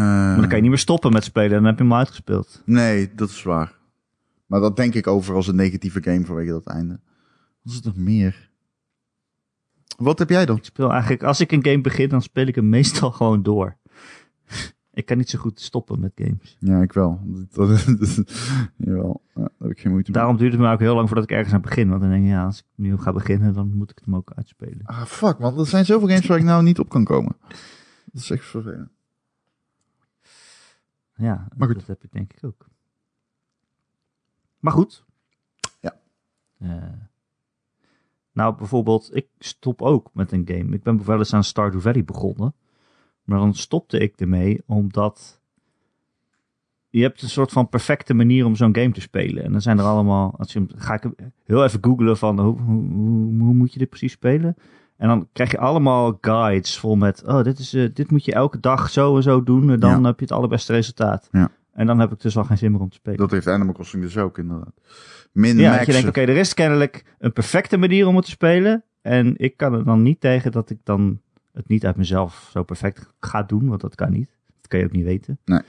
Maar dan kan je niet meer stoppen met spelen en dan heb je hem uitgespeeld. Nee, dat is waar. Maar dat denk ik over als een negatieve game vanwege dat einde. Wat is het nog meer? Wat heb jij dan? Ik speel eigenlijk, als ik een game begin, dan speel ik hem meestal gewoon door. ik kan niet zo goed stoppen met games. Ja, ik wel. Dat, dat, jawel. Ja, daar heb ik geen moeite mee. Daarom duurt het me ook heel lang voordat ik ergens aan begin. Want dan denk je, ja, als ik nu ga beginnen, dan moet ik hem ook uitspelen. Ah, fuck, man. Er zijn zoveel games waar ik nou niet op kan komen. Dat is echt vervelend. Ja, Maar goed. dat heb ik denk ik ook. Maar goed. Ja. Eh, nou, bijvoorbeeld, ik stop ook met een game. Ik ben wel eens aan Stardew Valley begonnen. Maar dan stopte ik ermee omdat... Je hebt een soort van perfecte manier om zo'n game te spelen. En dan zijn er allemaal... Als je, hem- ga ik heel even googlen van hoe, hoe, hoe, hoe moet je dit precies spelen? En dan krijg je allemaal guides vol met... Oh, dit, is, eh, dit moet je elke dag zo en zo doen. En dan Ja. heb je het allerbeste resultaat. Ja. En dan heb ik dus al geen zin meer om te spelen. Dat heeft Animal Crossing dus ook, inderdaad. Min ja, max. dat je denkt, oké, er is kennelijk een perfecte manier om het te spelen. En ik kan er dan niet tegen dat ik dan het niet uit mezelf zo perfect ga doen. Want dat kan niet. Dat kan je ook niet weten. Nee.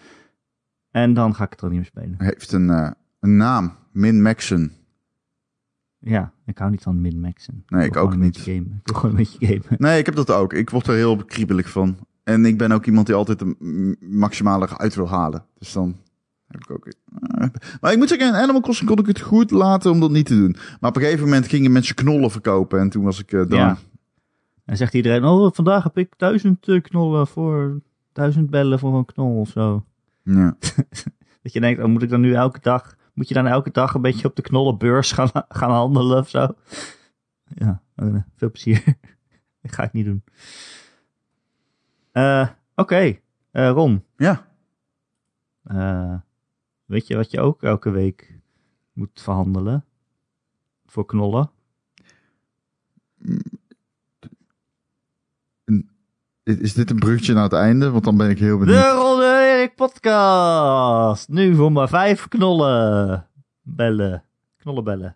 En dan ga ik het er niet meer spelen. heeft een, eh, een naam. Min Maxen. Ja, ik hou niet van min-maxen. Nee, ik ook niet. Ik wil gewoon een beetje gamen. Nee, ik heb dat ook. Ik word er heel kriebelig van. En ik ben ook iemand die altijd de maximale uit wil halen. Dus dan heb ik ook... maar ik moet zeggen, in Animal Crossing kon ik het goed laten om dat niet te doen. Maar op een gegeven moment gingen mensen knollen verkopen. En toen was ik dan... Ja. En zegt iedereen, oh, vandaag heb ik duizend eh, knollen voor... Duizend bellen voor een knol of zo. Ja. Dat je denkt, oh, moet ik dan nu elke dag, moet je dan elke dag een beetje op de knollenbeurs gaan, gaan handelen of zo? Ja, oh, veel plezier. dat ga ik niet doen. Eh, Oké, Eh, Ron, ja. eh, weet je wat je ook elke week moet verhandelen? Voor knollen? Is dit een bruggetje naar het einde? Want dan ben ik heel benieuwd. De Ron en Erik podcast! Nu voor maar vijf knollen. Bellen. Knollen bellen.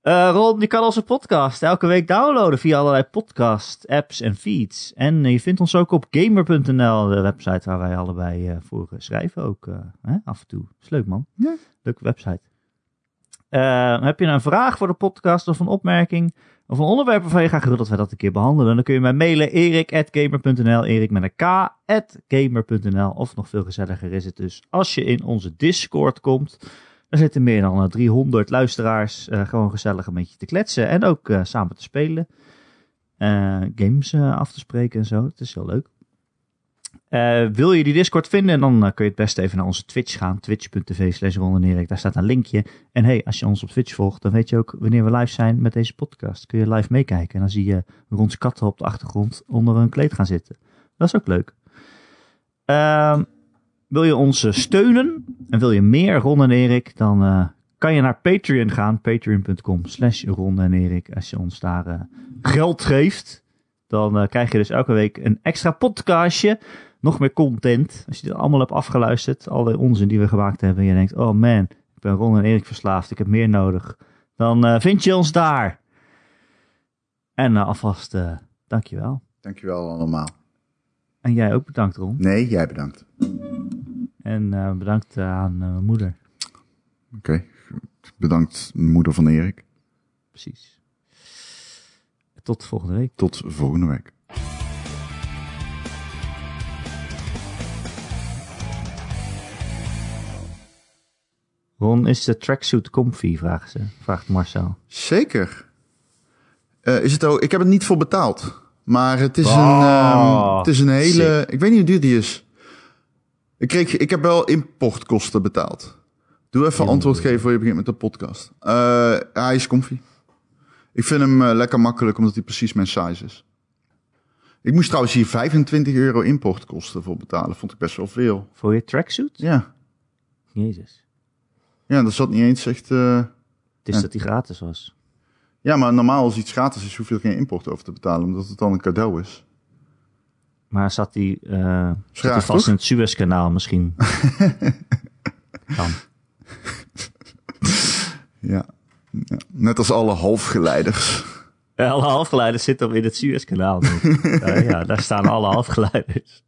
Eh, Ron, je kan onze podcast elke week downloaden via allerlei podcast, apps en feeds. En je vindt ons ook op gamer.nl, de website waar wij allebei eh, voor schrijven ook eh, hè, af en toe. Is leuk man. Ja. Leuke website. Heb je een vraag voor de podcast of een opmerking of een onderwerp waarvan je graag wil dat wij dat een keer behandelen, dan kun je mij mailen erik.gamer.nl, erik met een k. Of nog veel gezelliger is het dus als je in onze Discord komt. Er zitten meer dan eh, 300 luisteraars eh, gewoon gezellig een beetje te kletsen en ook eh, samen te spelen. Eh, games eh, af te spreken en zo. Het is heel leuk. Eh, wil je die Discord vinden, dan eh, kun je het best even naar onze Twitch gaan. Twitch.tv slash. Daar staat een linkje. En hey, als je ons op Twitch volgt, dan weet je ook wanneer we live zijn met deze podcast. Kun je live meekijken. En dan zie je Rons katten op de achtergrond onder een kleed gaan zitten. Dat is ook leuk. Ehm, wil je ons eh, steunen en wil je meer Ron Erik, dan kan je naar Patreon gaan. Patreon.com slash Ron en Erik. Als je ons daar geld geeft, dan krijg je dus elke week een extra podcastje. Nog meer content. Als je dit allemaal hebt afgeluisterd, alle onzin die we gemaakt hebben. En je denkt, oh man, ik ben Ron en Erik verslaafd. Ik heb meer nodig. Dan eh, vind je ons daar. En eh, alvast, eh dankjewel. Dankjewel allemaal. En jij ook bedankt Ron. Nee, jij bedankt. En bedankt aan mijn moeder. Oké. Bedankt moeder van Erik. Precies. Tot volgende week. Tot volgende week. Ron, is de tracksuit comfy? Vraagt ze. Vraagt Marcel. Zeker. Eh, is het ook, ik heb het niet voor betaald. Maar het is, Oh, een, ehm, het is een hele... Ik weet niet hoe duur die is. Ik, kreeg, ik heb wel importkosten betaald. Doe even antwoord geven voor je begint met de podcast. Eh, hij is comfy. Ik vind hem eh, lekker makkelijk omdat hij precies mijn size is. Ik moest trouwens hier 25 euro importkosten voor betalen. Vond ik best wel veel. Voor je tracksuit? Ja. Jezus. Ja, dat zat niet eens echt... eh, Het is Ja. dat die gratis was. Ja, maar normaal als iets gratis is, hoef je er geen import over te betalen, omdat het dan een cadeau is. Maar zat die, eh, zat die vast toch? in het Suezkanaal misschien? kan. Ja. ja. Net als alle halfgeleiders. Eh, Alle halfgeleiders zitten in het Suezkanaal. Eh, ja, daar staan alle halfgeleiders.